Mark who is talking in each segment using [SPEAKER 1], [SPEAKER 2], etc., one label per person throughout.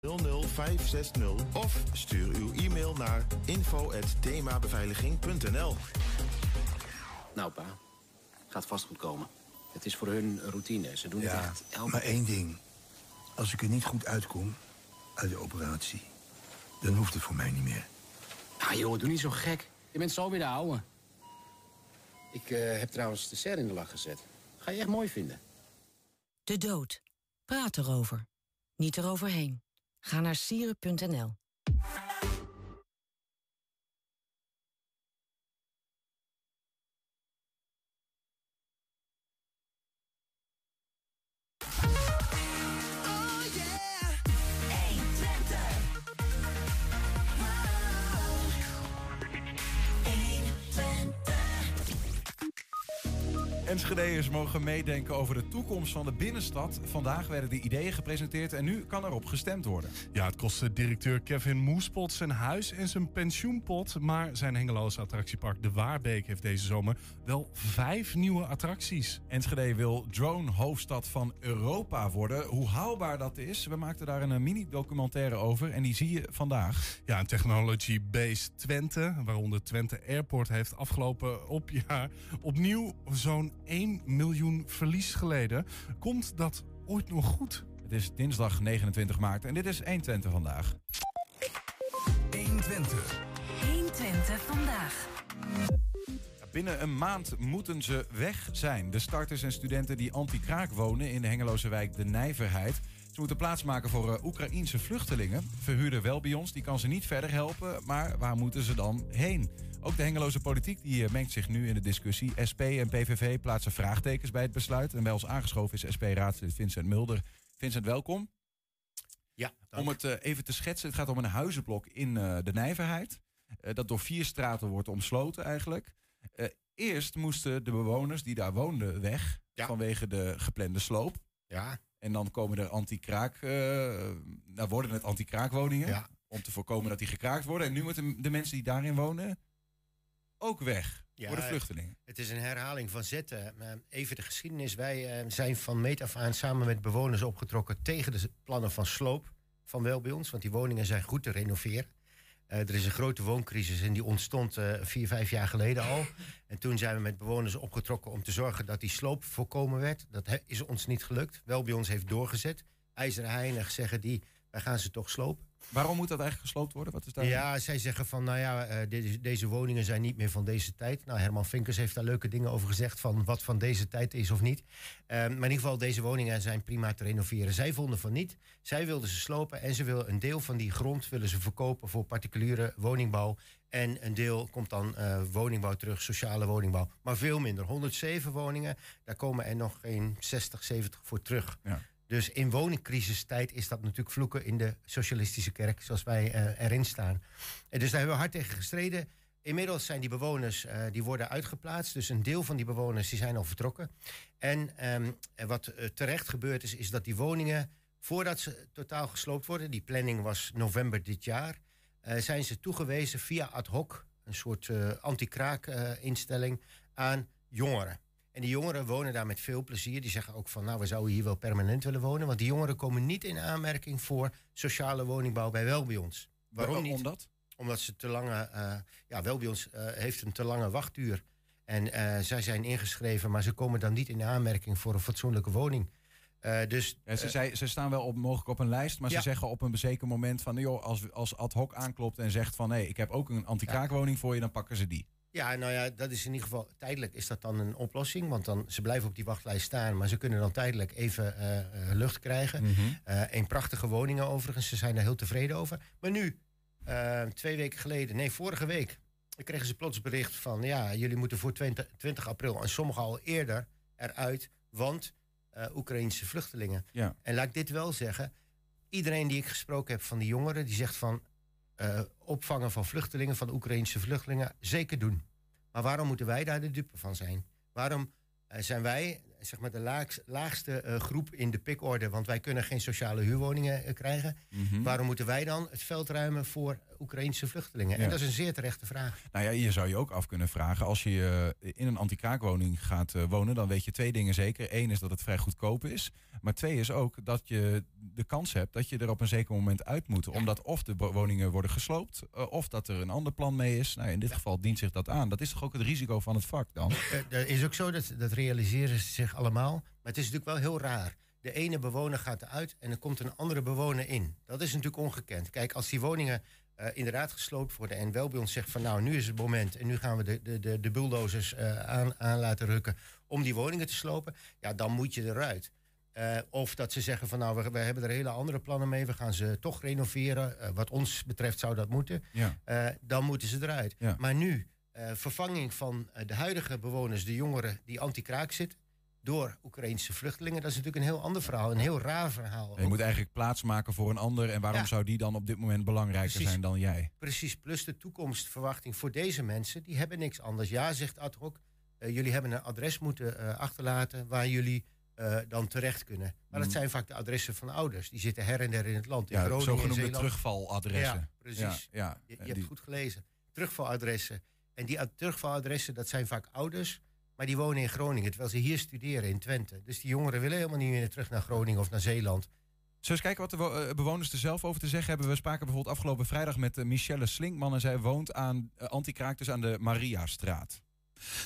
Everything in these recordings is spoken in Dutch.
[SPEAKER 1] 00560 of stuur uw e-mail naar info.themabeveiliging.nl
[SPEAKER 2] Nou pa, gaat vast goed komen. Het is voor hun routine. Ze doen het
[SPEAKER 3] Ja,
[SPEAKER 2] echt elke
[SPEAKER 3] maar één ding. Als ik er niet goed uitkom uit de operatie... dan hoeft het voor mij niet meer.
[SPEAKER 2] Ah joh, doe niet zo gek. Je bent zo weer de ouwe. Ik eh, heb trouwens de ser in de lach gezet. Ga je echt mooi vinden.
[SPEAKER 4] De dood. Praat erover. Niet eroverheen. Ga naar sieren.nl.
[SPEAKER 5] Enschedeërs mogen meedenken over de toekomst van de binnenstad. Vandaag werden de ideeën gepresenteerd en nu kan erop gestemd worden.
[SPEAKER 6] Ja, het kostte directeur Kevin Moespot zijn huis en zijn pensioenpot. Maar zijn hengeloze attractiepark De Waarbeek heeft deze zomer wel vijf nieuwe attracties.
[SPEAKER 5] Enschede wil drone-hoofdstad van Europa worden. Hoe haalbaar dat is, we maakten daar een eh, mini-documentaire over en die zie je vandaag.
[SPEAKER 6] Ja, een Technology Base Twente, waaronder Twente Airport, heeft afgelopen op jaar opnieuw zo'n 1 miljoen verlies geleden. Komt dat ooit nog goed?
[SPEAKER 5] Het is dinsdag 29 maart en dit is 120 vandaag.
[SPEAKER 3] 120.
[SPEAKER 4] 120 vandaag.
[SPEAKER 5] Binnen een maand moeten ze weg zijn. De starters en studenten die anti-kraak wonen in de Hengeloze wijk De Nijverheid. Ze moeten plaatsmaken voor uh, Oekraïense vluchtelingen. Verhuurder wel bij ons, die kan ze niet verder helpen. Maar waar moeten ze dan heen? Ook de Hengeloze politiek die uh, mengt zich nu in de discussie. SP en PVV plaatsen vraagtekens bij het besluit. En bij ons aangeschoven is SP-raadslid Vincent Mulder. Vincent, welkom.
[SPEAKER 7] Ja,
[SPEAKER 5] Om het uh, even te schetsen, het gaat om een huizenblok in de Nijverheid. dat door vier straten wordt omsloten eigenlijk. eerst moesten de bewoners die daar woonden weg
[SPEAKER 7] Ja.
[SPEAKER 5] vanwege de geplande sloop.
[SPEAKER 7] Ja,
[SPEAKER 5] En dan komen er anti-kraak, nou worden het anti-kraakwoningen.
[SPEAKER 7] ja.
[SPEAKER 5] Om te voorkomen dat die gekraakt worden. En nu moeten de mensen die daarin wonen ook weg.
[SPEAKER 7] Ja,
[SPEAKER 5] voor de vluchtelingen.
[SPEAKER 7] Het is een herhaling van zetten. Eh, Even de geschiedenis. Wij eh, zijn van meet af aan samen met bewoners opgetrokken tegen de plannen van sloop van wel bij ons. Want die woningen zijn goed te renoveren. Eh, er is een grote wooncrisis en die ontstond eh, vier, vijf jaar geleden al. En toen zijn we met bewoners opgetrokken om te zorgen dat die sloop voorkomen werd. Dat is ons niet gelukt. Wel bij ons heeft doorgezet. IJzeren Heinig zeggen die, wij gaan ze toch slopen.
[SPEAKER 5] Waarom moet dat eigenlijk gesloopt worden? Wat is daar?
[SPEAKER 7] Ja, zij zeggen van, nou ja, eh, deze, deze woningen zijn niet meer van deze tijd. Nou, Herman Vinkers heeft daar leuke dingen over gezegd... van wat van deze tijd is of niet. Eh, maar in ieder geval, deze woningen zijn prima te renoveren. Zij vonden van niet. Zij wilden ze slopen en ze willen een deel van die grond... willen ze verkopen voor particuliere woningbouw. En een deel komt dan eh, woningbouw terug, sociale woningbouw. Maar veel minder. 107 woningen, daar komen er nog geen 60, 70 voor terug.
[SPEAKER 5] Ja.
[SPEAKER 7] Dus in woningcrisistijd is dat natuurlijk vloeken in de socialistische kerk, zoals wij eh, erin staan. En dus daar hebben we hard tegen gestreden. Inmiddels zijn die bewoners eh, die worden uitgeplaatst. Dus een deel van die bewoners die zijn al vertrokken. En ehm, wat eh, terecht gebeurd is, is dat die woningen, voordat ze totaal gesloopt worden, die planning was november dit jaar, zijn ze toegewezen via ad hoc, een soort anti-kraak instelling, aan jongeren. En die jongeren wonen daar met veel plezier. Die zeggen ook van, nou, we zouden hier wel permanent willen wonen. Want die jongeren komen niet in aanmerking voor sociale woningbouw bij wel bij ons. Waarom niet?
[SPEAKER 5] Omdat?
[SPEAKER 7] Omdat ze te lange, eh, ja, wel bij ons eh, heeft een te lange wachtduur. En eh, zij zijn ingeschreven, maar ze komen dan niet in aanmerking voor een fatsoenlijke woning. Dus
[SPEAKER 5] Ja, ze, zei, ze staan wel op, mogelijk op een lijst, maar
[SPEAKER 7] Ja.
[SPEAKER 5] ze zeggen op een zeker moment van... Joh, als, als ad hoc aanklopt en zegt van... hé, ik heb ook een anti-kraakwoning voor je, dan pakken ze die.
[SPEAKER 7] Ja, nou ja, dat is in ieder geval tijdelijk is dat dan een oplossing. Want dan, ze blijven op die wachtlijst staan, maar ze kunnen dan tijdelijk even eh, eh, lucht krijgen. Eh, een prachtige woningen overigens, ze zijn daar heel tevreden over. Maar nu, eh, twee weken geleden, nee, vorige week, kregen ze plots bericht van... ja, jullie moeten voor 20, 20 april en sommigen al eerder eruit... want eh Oekraïnse vluchtelingen.
[SPEAKER 5] Ja.
[SPEAKER 7] En laat ik dit wel zeggen, iedereen die ik gesproken heb van die jongeren... die zegt van eh, opvangen van vluchtelingen, van Oekraïnse vluchtelingen, zeker doen. Maar waarom moeten wij daar de dupe van zijn? Waarom eh, zijn wij zeg maar, de laagst- laagste eh, groep in de pikorde? Want wij kunnen geen sociale huurwoningen krijgen.
[SPEAKER 5] Mhm.
[SPEAKER 7] Waarom moeten wij dan het veld ruimen voor Oekraïnse vluchtelingen?
[SPEAKER 5] Ja.
[SPEAKER 7] En dat is een zeer terechte vraag.
[SPEAKER 5] Nou ja, je zou je ook af kunnen vragen. Als je eh, in een anti-kraakwoning gaat eh, wonen, dan weet je twee dingen zeker. Eén is dat het vrij goedkoop is. Maar twee is ook dat je de kans hebt dat je er op een zeker moment uit moet. Omdat of de woningen worden gesloopt, eh, of dat er een ander plan mee is. Nou, in dit geval dient zich dat aan. Dat is toch ook het risico van het vak dan?
[SPEAKER 7] Dat is ook zo, dat, dat realiseren ze zich allemaal. Maar het is natuurlijk wel heel raar. De ene bewoner gaat eruit en er komt een andere bewoner in. Dat is natuurlijk ongekend. Kijk, als die woningen eh, inderdaad gesloopt worden... en wel bij ons zegt van nou, nu is het moment... en nu gaan we de, de, de, de bulldozers eh, aan, aan laten rukken om die woningen te slopen... ja, dan moet je eruit. Eh, of dat ze zeggen van nou, we, we hebben er hele andere plannen mee... we gaan ze toch renoveren. Wat ons betreft zou dat moeten.
[SPEAKER 5] Ja.
[SPEAKER 7] Dan moeten ze eruit.
[SPEAKER 5] Ja.
[SPEAKER 7] Maar nu, vervanging van de huidige bewoners, de jongeren die anti-kraak zitten, door Oekraïnse vluchtelingen, dat is natuurlijk een heel ander verhaal, een heel raar verhaal.
[SPEAKER 5] Je moet eigenlijk plaats maken voor een ander. En waarom
[SPEAKER 7] Ja.
[SPEAKER 5] zou die dan op dit moment belangrijker
[SPEAKER 7] Precies.
[SPEAKER 5] zijn dan jij?
[SPEAKER 7] Precies, plus de toekomstverwachting voor deze mensen, die hebben niks anders. Ja, zegt ad hoc, eh, jullie hebben een adres moeten eh, achterlaten waar jullie eh, dan terecht kunnen. Maar dat
[SPEAKER 5] Mm.
[SPEAKER 7] zijn vaak de adressen van ouders. Die zitten her en der in het land. In
[SPEAKER 5] Ja,
[SPEAKER 7] Groningen, in
[SPEAKER 5] zogenoemde terugvaladressen.
[SPEAKER 7] Ja, precies.
[SPEAKER 5] Ja, ja.
[SPEAKER 7] Je, hebt goed gelezen. Terugvaladressen. En die ad- terugvaladressen, dat zijn vaak ouders, maar die wonen in Groningen, terwijl ze hier studeren in Twente. Dus die jongeren willen helemaal niet meer terug naar Groningen of naar Zeeland.
[SPEAKER 5] Zullen we eens kijken wat de eh, bewoners er zelf over te zeggen hebben? We spraken bijvoorbeeld afgelopen vrijdag met eh, Michelle Slinkman. En zij woont aan uh, Antikraak, dus aan de Mariastraat.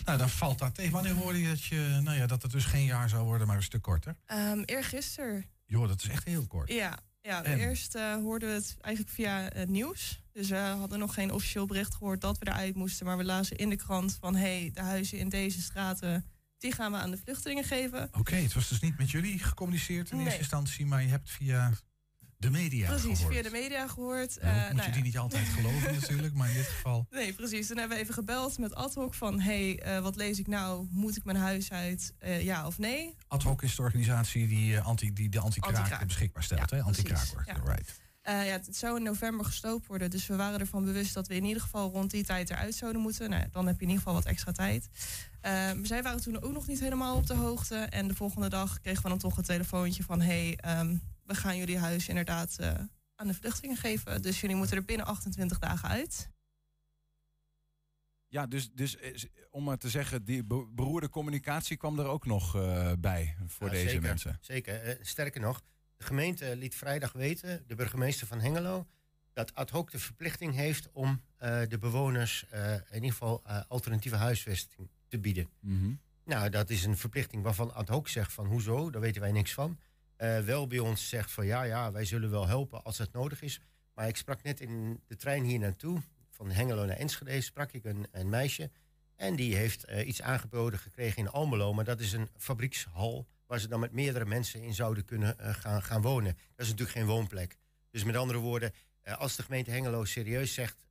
[SPEAKER 8] Nou, dan valt dat tegen. Wanneer hoorde je dat, je, nou ja, dat het dus geen jaar zou worden, maar een stuk korter?
[SPEAKER 9] Ehm eergisteren.
[SPEAKER 8] Joh, dat is echt heel kort.
[SPEAKER 9] Ja, ja
[SPEAKER 8] En?
[SPEAKER 9] eerst eh, hoorden we het eigenlijk via het nieuws. Dus we hadden nog geen officieel bericht gehoord dat we eruit moesten. Maar we lazen in de krant van... hé, hey, de huizen in deze straten... die gaan we aan de vluchtelingen geven.
[SPEAKER 8] Oké, het was dus niet met jullie gecommuniceerd in
[SPEAKER 9] Nee.
[SPEAKER 8] eerste instantie, maar je hebt via de media
[SPEAKER 9] precies,
[SPEAKER 8] gehoord.
[SPEAKER 9] via de media gehoord.
[SPEAKER 8] Nou,
[SPEAKER 9] Eh,
[SPEAKER 8] moet
[SPEAKER 9] nou
[SPEAKER 8] je
[SPEAKER 9] ja.
[SPEAKER 8] die niet altijd geloven natuurlijk, maar in dit geval...
[SPEAKER 9] Nee, precies. Toen hebben we even gebeld met ad hoc van... hé, hey, eh, wat lees ik nou? Moet ik mijn huis uit? Eh, ja of nee?
[SPEAKER 8] Ad hoc is de organisatie die, anti, die de anti-kraak beschikbaar stelt.
[SPEAKER 9] Ja,
[SPEAKER 8] hè? Anti-kraak
[SPEAKER 9] precies,
[SPEAKER 8] wordt,
[SPEAKER 9] ja.
[SPEAKER 8] right.
[SPEAKER 9] Ja, het zou in november gesloopt worden. Dus we waren ervan bewust dat we in ieder geval rond die tijd eruit zouden moeten. Nou, dan heb je in ieder geval wat extra tijd. Zij waren toen ook nog niet helemaal op de hoogte. En de volgende dag kregen we dan toch een telefoontje van... hé, hey, ehm, we gaan jullie huis inderdaad eh, aan de vluchtelingen geven. Dus jullie moeten er binnen 28 dagen uit.
[SPEAKER 5] Ja, dus, dus eh, om maar te zeggen, die be- beroerde communicatie kwam er ook nog eh, bij voor
[SPEAKER 7] Ja,
[SPEAKER 5] deze
[SPEAKER 7] zeker,
[SPEAKER 5] mensen.
[SPEAKER 7] Zeker. Sterker nog, de gemeente liet vrijdag weten, de burgemeester van Hengelo, dat ad hoc de verplichting heeft om eh, de bewoners eh, in ieder geval alternatieve huisvesting te bieden.
[SPEAKER 5] Mhm.
[SPEAKER 7] Nou, dat is een verplichting waarvan ad hoc zegt van hoezo, daar weten wij niks van. Eh, wel bij ons zegt van ja, ja, wij zullen wel helpen als het nodig is. Maar ik sprak net in de trein hier naartoe, van Hengelo naar Enschede, sprak ik een, een meisje. En die heeft eh, iets aangeboden gekregen in Almelo. Maar dat is een fabriekshal waar ze dan met meerdere mensen in zouden kunnen eh, gaan, gaan wonen. Dat is natuurlijk geen woonplek. Dus met andere woorden, als de gemeente Hengelo serieus zegt,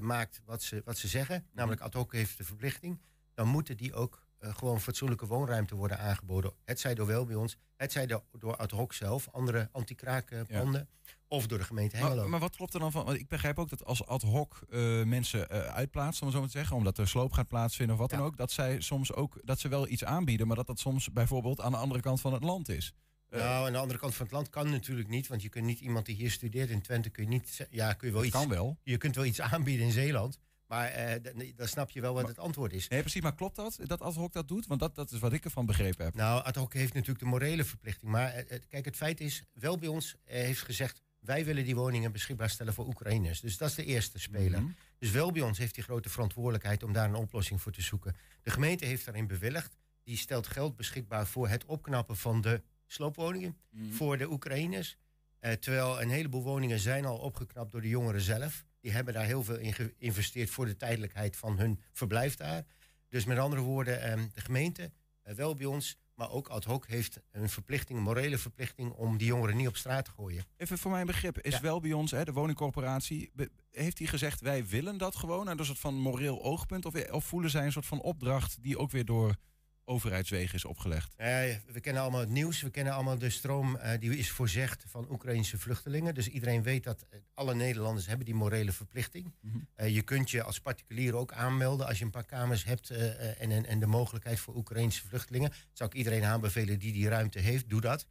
[SPEAKER 7] maakt wat ze, wat ze zeggen, namelijk ad hoc heeft de verplichting, dan moeten die ook eh, gewoon fatsoenlijke woonruimte worden aangeboden. Het zij door wel bij ons, het zij door, door ad hoc zelf, andere anti-kraakpanden, of door de gemeente Hengelo.
[SPEAKER 5] Maar, maar wat klopt er dan van? Want ik begrijp ook dat als ad hoc eh, mensen eh, uitplaatsen, om zo maar te zeggen, omdat er sloop gaat plaatsvinden of wat
[SPEAKER 7] Ja.
[SPEAKER 5] dan ook, dat zij soms ook dat ze wel iets aanbieden, maar dat dat soms bijvoorbeeld aan de andere kant van het land is.
[SPEAKER 7] Nou, aan de andere kant van het land kan natuurlijk niet, want je kunt niet iemand die hier studeert in Twente, kun je niet, ja, kun je wel
[SPEAKER 5] dat
[SPEAKER 7] iets,
[SPEAKER 5] kan wel.
[SPEAKER 7] je kunt wel iets aanbieden in Zeeland, maar nee, dan snap je wel wat
[SPEAKER 5] Maar-
[SPEAKER 7] het antwoord is.
[SPEAKER 5] Nee, precies, maar klopt dat, dat ad hoc dat doet? Want dat, dat is wat ik ervan begrepen heb.
[SPEAKER 7] Nou, ad hoc heeft natuurlijk de morele verplichting. Maar eh, eh, kijk, het feit is, wel bij ons heeft gezegd... wij willen die woningen beschikbaar stellen voor Oekraïners. Dus dat is de eerste speler.
[SPEAKER 5] Mhm.
[SPEAKER 7] Dus wel bij ons heeft die grote verantwoordelijkheid... om daar een oplossing voor te zoeken. De gemeente heeft daarin bewilligd. Die stelt geld beschikbaar voor het opknappen van de sloopwoningen...
[SPEAKER 5] Mhm.
[SPEAKER 7] voor de Oekraïners. Terwijl een heleboel woningen zijn al opgeknapt door de jongeren zelf. Die hebben daar heel veel in geïnvesteerd... voor de tijdelijkheid van hun verblijf daar. Dus met andere woorden, eh, de gemeente, eh, wel bij ons... maar ook ad hoc heeft een verplichting, een morele verplichting... om die jongeren niet op straat te gooien.
[SPEAKER 5] Even voor mijn begrip, is
[SPEAKER 7] Ja.
[SPEAKER 5] wel bij ons, hè, de woningcorporatie, heeft hij gezegd wij willen dat gewoon uit een soort van moreel oogpunt? Of, of voelen zij een soort van opdracht die ook weer door overheidswegen is opgelegd?
[SPEAKER 7] Eh, we kennen allemaal het nieuws, we kennen allemaal de stroom eh, die is voorzegd van Oekraïnse vluchtelingen. Dus iedereen weet dat eh, alle Nederlanders hebben die morele verplichting. Eh, je kunt je als particulier ook aanmelden als je een paar kamers hebt en, en, en de mogelijkheid voor Oekraïnse vluchtelingen. Zou ik iedereen aanbevelen die die ruimte heeft, doe dat.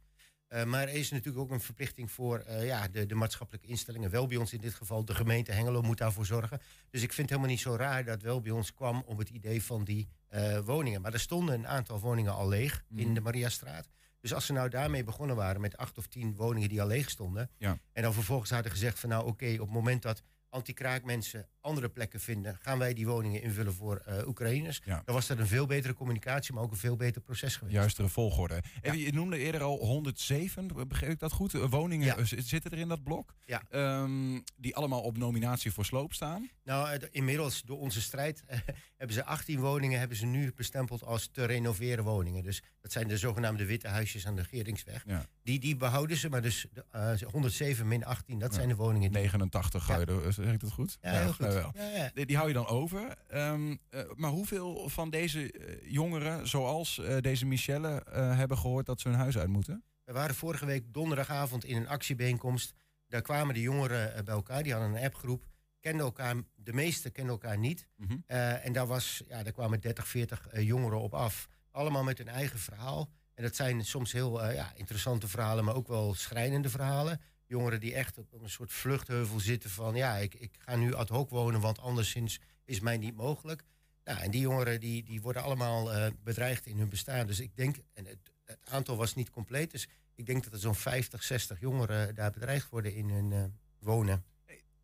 [SPEAKER 7] Eh, maar er is natuurlijk ook een verplichting voor eh, ja, de, de maatschappelijke instellingen. Wel bij ons in dit geval, de gemeente Hengelo moet daarvoor zorgen. Dus ik vind het helemaal niet zo raar dat wel bij ons kwam op het idee van die eh, woningen. Maar er stonden een aantal woningen al leeg
[SPEAKER 5] Mhm.
[SPEAKER 7] in de Mariastraat. Dus als ze nou daarmee begonnen waren met acht of tien woningen die al leeg stonden.
[SPEAKER 5] Ja.
[SPEAKER 7] En dan vervolgens hadden gezegd van nou oké, op het moment dat anti-kraakmensen andere plekken vinden, gaan wij die woningen invullen voor eh, Oekraïners.
[SPEAKER 5] Ja.
[SPEAKER 7] Dan was dat een veel betere communicatie, maar ook een veel beter proces geweest.
[SPEAKER 5] Juistere volgorde. Even, je noemde eerder al 107, begreep ik dat goed? Eh, Woningen
[SPEAKER 7] Ja.
[SPEAKER 5] eh, zitten er in dat blok?
[SPEAKER 7] Ja.
[SPEAKER 5] Ehm, die allemaal op nominatie voor sloop staan.
[SPEAKER 7] Nou, inmiddels door onze strijd hebben ze 18 woningen hebben ze nu bestempeld als te renoveren woningen. Dus dat zijn de zogenaamde witte huisjes aan de Geringsweg.
[SPEAKER 5] Ja.
[SPEAKER 7] Die, die behouden ze, maar dus de, eh, 107 min 18, dat
[SPEAKER 5] Ja.
[SPEAKER 7] zijn de woningen die...
[SPEAKER 5] 89 ga je zeg ik dat goed?
[SPEAKER 7] Ja, heel goed.
[SPEAKER 5] nou wel.
[SPEAKER 7] Ja, ja.
[SPEAKER 5] Die, die hou je dan over. Ehm, eh, maar hoeveel van deze eh, jongeren, zoals eh, deze Michelle, hebben gehoord dat ze hun huis uit moeten?
[SPEAKER 7] We waren vorige week donderdagavond in een actiebijeenkomst. Daar kwamen de jongeren bij elkaar, die hadden een appgroep. Kenden elkaar, de meeste kenden elkaar niet.
[SPEAKER 5] Mhm.
[SPEAKER 7] En daar, was, ja, daar kwamen 30, 40 eh, jongeren op af. Allemaal met hun eigen verhaal. En dat zijn soms heel ja, interessante verhalen, maar ook wel schrijnende verhalen. Jongeren die echt op een soort vluchtheuvel zitten van... ja, ik, ik ga nu ad hoc wonen, want anderszins is mij niet mogelijk. Nou, en die jongeren die, die worden allemaal eh, bedreigd in hun bestaan. Dus ik denk, en het, het aantal was niet compleet... dus ik denk dat er zo'n 50, 60 jongeren daar bedreigd worden in hun eh, wonen.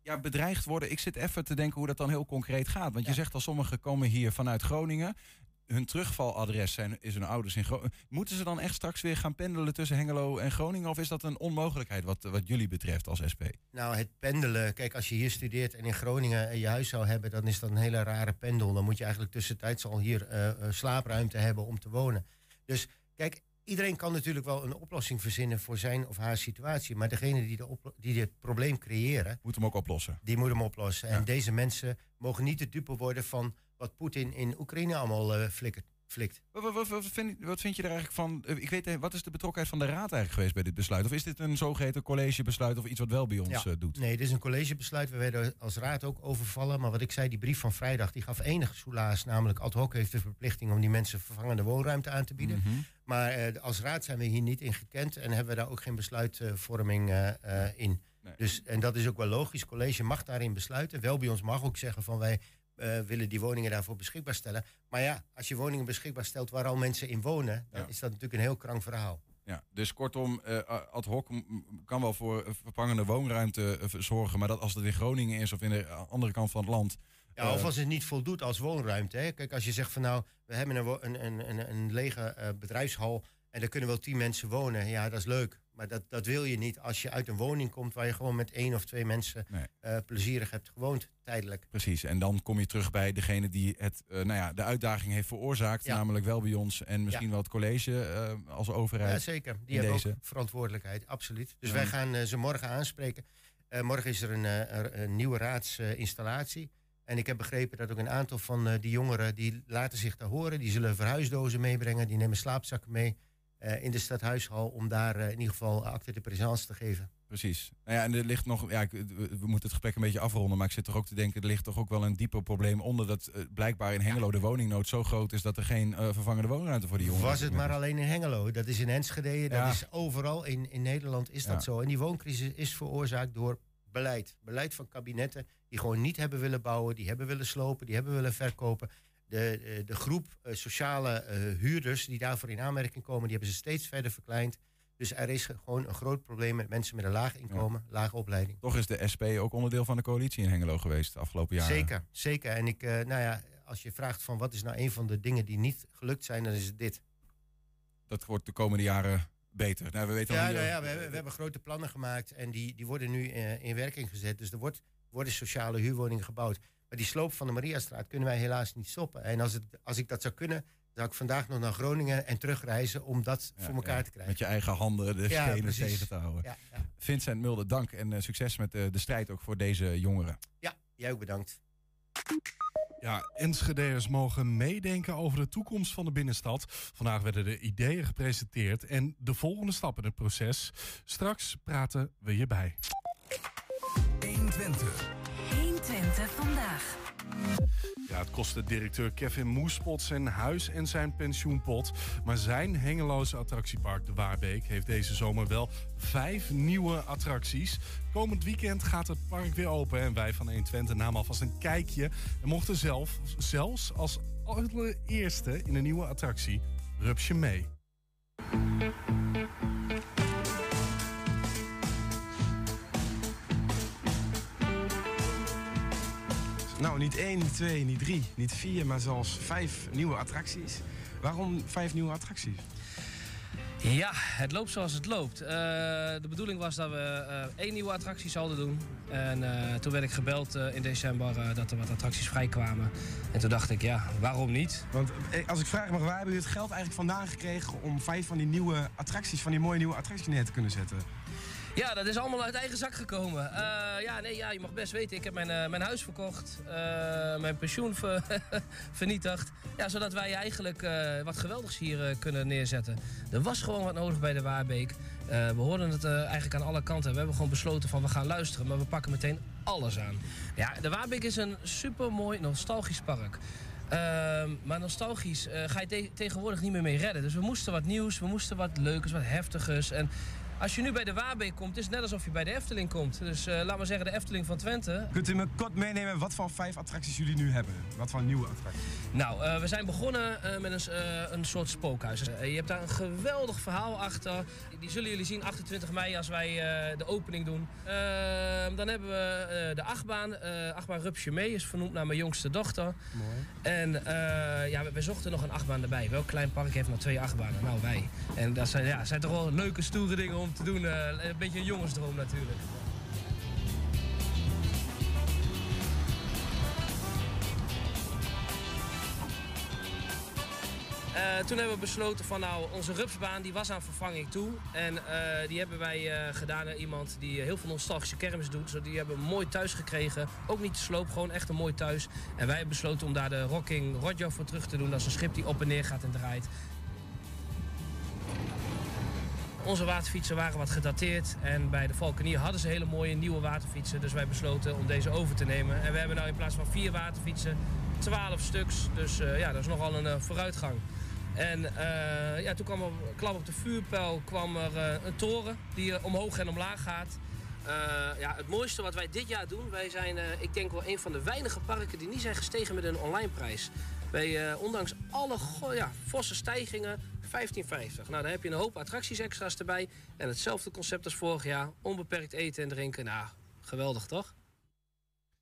[SPEAKER 5] Ja, bedreigd worden. Ik zit even te denken hoe dat dan heel concreet gaat. Want je zegt al, sommigen komen hier vanuit Groningen. Hun terugvaladres zijn, is hun ouders in Groningen. Moeten ze dan echt straks weer gaan pendelen tussen Hengelo en Groningen? Of is dat een onmogelijkheid wat, wat jullie betreft als SP?
[SPEAKER 7] Nou, het pendelen. Kijk, als je hier studeert en in Groningen eh, je huis zou hebben, dan is dat een hele rare pendel. Dan moet je eigenlijk tussentijds al hier eh, eh, slaapruimte hebben om te wonen. Dus kijk, iedereen kan natuurlijk wel een oplossing verzinnen voor zijn of haar situatie. Maar degene die, de die dit probleem creëren,
[SPEAKER 5] Moet hem ook oplossen.
[SPEAKER 7] die moet hem oplossen.
[SPEAKER 5] Ja.
[SPEAKER 7] En deze mensen mogen niet de dupe worden van wat Poetin in Oekraïne allemaal eh, flikkert, flikt.
[SPEAKER 5] Wat, wat, wat, vind, wat vind je er eigenlijk van? eh, Ik weet, eh, wat is de betrokkenheid van de raad eigenlijk geweest bij dit besluit? Of is dit een zogeheten collegebesluit of iets wat wel bij ons
[SPEAKER 7] Ja.
[SPEAKER 5] doet?
[SPEAKER 7] Nee, dit is een collegebesluit. We werden als raad ook overvallen. Maar wat ik zei, die brief van vrijdag, die gaf enig soelaas. Namelijk ad hoc heeft de verplichting om die mensen vervangende woonruimte aan te bieden.
[SPEAKER 5] Mhm.
[SPEAKER 7] Maar eh, als raad zijn we hier niet in gekend en hebben we daar ook geen besluitvorming in.
[SPEAKER 5] Nee.
[SPEAKER 7] Dus, en dat is ook wel logisch. College mag daarin besluiten. Wel bij ons mag ook zeggen van wij eh, willen die woningen daarvoor beschikbaar stellen. Maar ja, als je woningen beschikbaar stelt waar al mensen in wonen, dan
[SPEAKER 5] Ja.
[SPEAKER 7] is dat natuurlijk een heel krank verhaal.
[SPEAKER 5] Ja, dus kortom, eh, ad hoc kan wel voor vervangende woonruimte eh, zorgen. Maar dat als het in Groningen is of in de andere kant van het land.
[SPEAKER 7] Ja, of als het niet voldoet als woonruimte. Hè. Kijk, als je zegt van nou, we hebben een, een, een, een, lege bedrijfshal en daar kunnen wel tien mensen wonen. Ja, dat is leuk. Maar dat, dat wil je niet als je uit een woning komt waar je gewoon met één of twee mensen
[SPEAKER 5] Nee.
[SPEAKER 7] eh, plezierig hebt gewoond, tijdelijk.
[SPEAKER 5] Precies, en dan kom je terug bij degene die het, eh, nou ja, de uitdaging heeft veroorzaakt.
[SPEAKER 7] Ja.
[SPEAKER 5] Namelijk wel bij ons en misschien wel het college eh, als
[SPEAKER 7] Ja,
[SPEAKER 5] overheid.
[SPEAKER 7] zeker. Die hebben
[SPEAKER 5] deze.
[SPEAKER 7] ook verantwoordelijkheid, absoluut. Dus
[SPEAKER 5] Ja.
[SPEAKER 7] wij gaan ze morgen aanspreken. Morgen is er een, een nieuwe raadsinstallatie. en ik heb begrepen dat ook een aantal van die jongeren... die laten zich daar horen. Die zullen verhuisdozen meebrengen. Die nemen slaapzakken mee eh, in de stadhuishal... om daar eh, in ieder geval acte de présence te geven.
[SPEAKER 5] Precies. Nou ja, en er ligt nog, ja, ik- we moeten het gesprek een beetje afronden, maar ik zit toch ook te denken, er ligt toch ook wel een dieper probleem onder dat eh, blijkbaar in Hengelo de woningnood zo groot is dat er geen eh, vervangende woonruimte voor die jongeren
[SPEAKER 7] Was het maar alleen in Hengelo. Dat is in Enschede. Dat
[SPEAKER 5] Ja.
[SPEAKER 7] is overal in, in Nederland is dat
[SPEAKER 5] Ja.
[SPEAKER 7] zo. En die wooncrisis is veroorzaakt door beleid. Beleid van kabinetten die gewoon niet hebben willen bouwen. Die hebben willen slopen. Die hebben willen verkopen. De, eh, de groep eh, sociale eh, huurders die daarvoor in aanmerking komen... die hebben ze steeds verder verkleind. Dus er is gewoon een groot probleem met mensen met een laag inkomen, lage opleiding.
[SPEAKER 5] Toch is de SP ook onderdeel van de coalitie in Hengelo geweest de afgelopen jaren.
[SPEAKER 7] Zeker, zeker. En ik, nou ja, als je vraagt van wat is nou een van de dingen die niet gelukt zijn, dan is het dit.
[SPEAKER 5] Dat wordt de komende jaren beter. Nou, we weten
[SPEAKER 7] Ja,
[SPEAKER 5] niet-
[SPEAKER 7] nou ja we, hebben, we hebben grote plannen gemaakt en die, die worden nu in werking gezet. Dus er wordt, worden sociale huurwoningen gebouwd. Maar die sloop van de Mariastraat kunnen wij helaas niet stoppen. En als, het, als ik dat zou kunnen, zou ik vandaag nog naar Groningen en terugreizen om dat
[SPEAKER 5] Ja,
[SPEAKER 7] voor elkaar
[SPEAKER 5] ja,
[SPEAKER 7] te krijgen.
[SPEAKER 5] Met je eigen handen de
[SPEAKER 7] Ja,
[SPEAKER 5] stenen
[SPEAKER 7] precies.
[SPEAKER 5] tegen te houden.
[SPEAKER 7] Ja, ja.
[SPEAKER 5] Vincent Mulder, dank en eh, succes met eh, de strijd ook voor deze jongeren.
[SPEAKER 7] ja, jij ook bedankt.
[SPEAKER 6] Ja, Enschede'ers mogen meedenken over de toekomst van de binnenstad. Vandaag werden de ideeën gepresenteerd en de volgende stap in het proces. Straks praten we je bij.
[SPEAKER 10] 120.
[SPEAKER 4] 120 vandaag.
[SPEAKER 6] Ja, het kostte directeur Kevin Moespot zijn huis en zijn pensioenpot. Maar zijn hengeloze attractiepark De Waarbeek heeft deze zomer wel vijf nieuwe attracties. Komend weekend gaat het park weer open en wij van 120 namen alvast een kijkje. En mochten zelf, zelfs als allereerste in een nieuwe attractie Rupsje mee.
[SPEAKER 10] Nou, niet één, niet twee, niet drie, niet vier, maar zelfs vijf nieuwe attracties. Waarom vijf nieuwe attracties?
[SPEAKER 11] Ja, het loopt zoals het loopt. Eh, de bedoeling was dat we eh, één nieuwe attractie zouden doen. En eh, toen werd ik gebeld in december dat er wat attracties vrijkwamen. En toen dacht ik, ja, waarom niet?
[SPEAKER 10] Want als ik vraag mag, waar hebben jullie het geld eigenlijk vandaan gekregen... om vijf van die nieuwe attracties, van die mooie nieuwe attracties neer te kunnen zetten?
[SPEAKER 11] Ja, dat is allemaal uit eigen zak gekomen. Uh, ja, nee, ja, je mag best weten, ik heb mijn, uh, mijn huis verkocht. Uh, mijn pensioen ver, vernietigd. Ja, zodat wij eigenlijk wat geweldigs hier kunnen neerzetten. Er was gewoon wat nodig bij de Waarbeek. we hoorden het eigenlijk aan alle kanten. We hebben gewoon besloten van we gaan luisteren, maar we pakken meteen alles aan. Ja, de Waarbeek is een supermooi nostalgisch park. Ehm, maar nostalgisch ga je te tegenwoordig niet meer mee redden. Dus we moesten wat nieuws, we moesten wat leukers, wat heftigers. En als je nu bij de Waarbeek komt, is het net alsof je bij de Efteling komt. Dus uh, laat maar zeggen de Efteling van Twente.
[SPEAKER 10] Kunt u me kort meenemen wat voor vijf attracties jullie nu hebben? Wat voor nieuwe attracties?
[SPEAKER 11] Nou, uh, we zijn begonnen uh, met een, een soort spookhuis. je hebt daar een geweldig verhaal achter. Die zullen jullie zien 28 mei als wij de opening doen. Ehm, dan hebben we de achtbaan. achtbaan Rupsje mee is vernoemd naar mijn jongste dochter.
[SPEAKER 10] Mooi.
[SPEAKER 11] En ja, we, we, zochten nog een achtbaan erbij. Welk klein park heeft nog twee achtbanen? Nou, wij. En dat zijn, ja, zijn toch wel leuke, stoere dingen om te doen. Uh, een beetje een jongensdroom natuurlijk. Uh, toen hebben we besloten van nou, onze rupsbaan die was aan vervanging toe. En uh, die hebben wij gedaan naar iemand die heel veel nostalgische kermis doet. Zo, die hebben mooi thuis gekregen. Ook niet te sloop, gewoon echt een mooi thuis. En wij hebben besloten om daar de Rocking Roger voor terug te doen. Dat is een schip die op en neer gaat en draait. Onze waterfietsen waren wat gedateerd. En bij de Valkenier hadden ze hele mooie nieuwe waterfietsen. Dus wij besloten om deze over te nemen. En we hebben nu in plaats van vier waterfietsen, twaalf stuks. Dus uh, ja, dat is nogal een uh, vooruitgang. En uh, ja, toen kwam er klap op de vuurpijl kwam er een toren die omhoog en omlaag gaat. ja, het mooiste wat wij dit jaar doen, wij zijn ik denk wel een van de weinige parken die niet zijn gestegen met een online prijs. Wij, ondanks alle ja, forse stijgingen, 15,50. Nou, dan heb je een hoop attracties extra's erbij. En hetzelfde concept als vorig jaar. Onbeperkt eten en drinken. Nou, geweldig toch?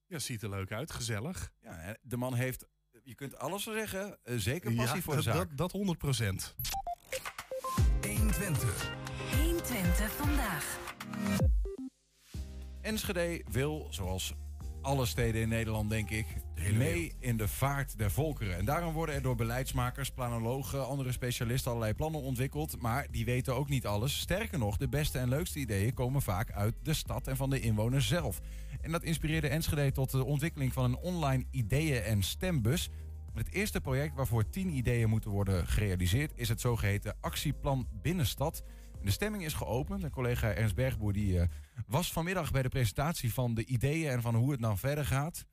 [SPEAKER 6] Ja, ziet er leuk uit. Gezellig.
[SPEAKER 5] Ja, de man heeft, je kunt alles zeggen, zeker passie voor de zaak.
[SPEAKER 6] Dat, dat 100 procent.
[SPEAKER 1] 120.
[SPEAKER 4] 120 vandaag.
[SPEAKER 5] Enschede wil, zoals alle steden in Nederland, denk ik, mee in de vaart der volkeren. En daarom worden er door beleidsmakers, planologen, andere specialisten allerlei plannen ontwikkeld. Maar die weten ook niet alles. Sterker nog, de beste en leukste ideeën komen vaak uit de stad en van de inwoners zelf. En dat inspireerde Enschede tot de ontwikkeling van een online ideeën- en stembus. Het eerste project waarvoor tien ideeën moeten worden gerealiseerd is het zogeheten Actieplan Binnenstad. De stemming is geopend. En collega Ernst Bergboer die, uh, was vanmiddag bij de presentatie van de ideeën en van hoe het nou verder gaat.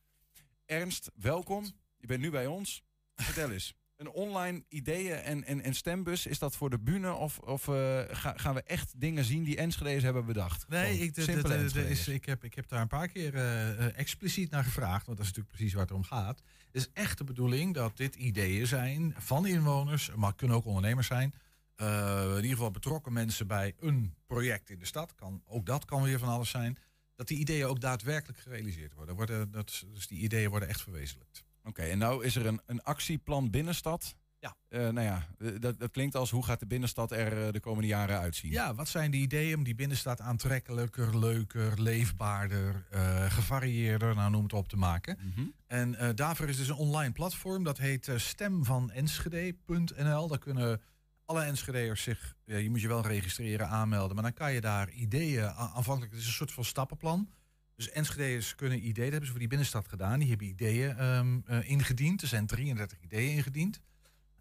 [SPEAKER 5] Ernst, welkom. Je bent nu bij ons. Vertel eens. Een online ideeën en, en, en stembus, is dat voor de bühne of, of uh, ga, gaan we echt dingen zien die Enschede's hebben bedacht?
[SPEAKER 8] Nee, ik, de, de, de, is, ik, heb, ik heb daar een paar keer uh, expliciet naar gevraagd, want dat is natuurlijk precies waar het om gaat. Het is echt de bedoeling dat dit ideeën zijn van inwoners, maar kunnen ook ondernemers zijn, uh, in ieder geval betrokken mensen bij een project in de stad. Kan, ook dat kan weer van alles zijn. Dat die ideeën ook daadwerkelijk gerealiseerd worden. worden dat, dus die ideeën worden echt verwezenlijkt.
[SPEAKER 5] Oké, en nou is er een, een actieplan binnenstad.
[SPEAKER 8] Ja.
[SPEAKER 5] Uh, nou ja, dat, dat klinkt als hoe gaat de binnenstad er de komende jaren uitzien?
[SPEAKER 8] Ja, wat zijn de ideeën om die binnenstad aantrekkelijker, leuker, leefbaarder, uh, gevarieerder, nou noem het op te maken.
[SPEAKER 5] Mm -hmm.
[SPEAKER 8] En uh, daarvoor is dus een online platform, dat heet stemvanenschede.nl. Daar kunnen alle Enschede'ers zich, ja, je moet je wel registreren, aanmelden. Maar dan kan je daar ideeën, aanvankelijk, het is een soort van stappenplan. Dus Enschede'ers kunnen ideeën, dat hebben ze voor die binnenstad gedaan. Die hebben ideeën um, uh, ingediend. Er zijn 33 ideeën ingediend.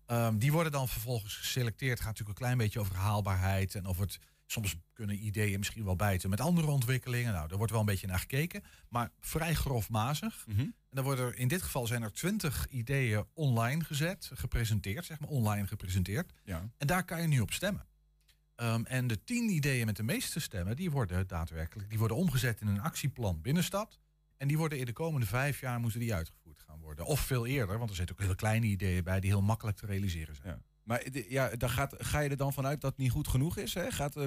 [SPEAKER 8] Um, die worden dan vervolgens geselecteerd. Het gaat natuurlijk een klein beetje over haalbaarheid en of het soms kunnen ideeën misschien wel bijten met andere ontwikkelingen. Nou, daar wordt wel een beetje naar gekeken, maar vrij grofmazig.
[SPEAKER 5] Mm -hmm.
[SPEAKER 8] En dan worden er, in dit geval zijn er twintig ideeën online gezet, gepresenteerd, zeg maar online gepresenteerd.
[SPEAKER 5] Ja.
[SPEAKER 8] En daar kan je nu op stemmen. Um, en de tien ideeën met de meeste stemmen, die worden daadwerkelijk, die worden omgezet in een actieplan binnenstad. En die worden in de komende vijf jaar moeten die uitgevoerd gaan worden. Of veel eerder, want er zitten ook hele kleine ideeën bij die heel makkelijk te realiseren zijn.
[SPEAKER 5] Ja. Maar ja, dan gaat, ga je er dan vanuit dat het niet goed genoeg is? Hè? Gaat, uh,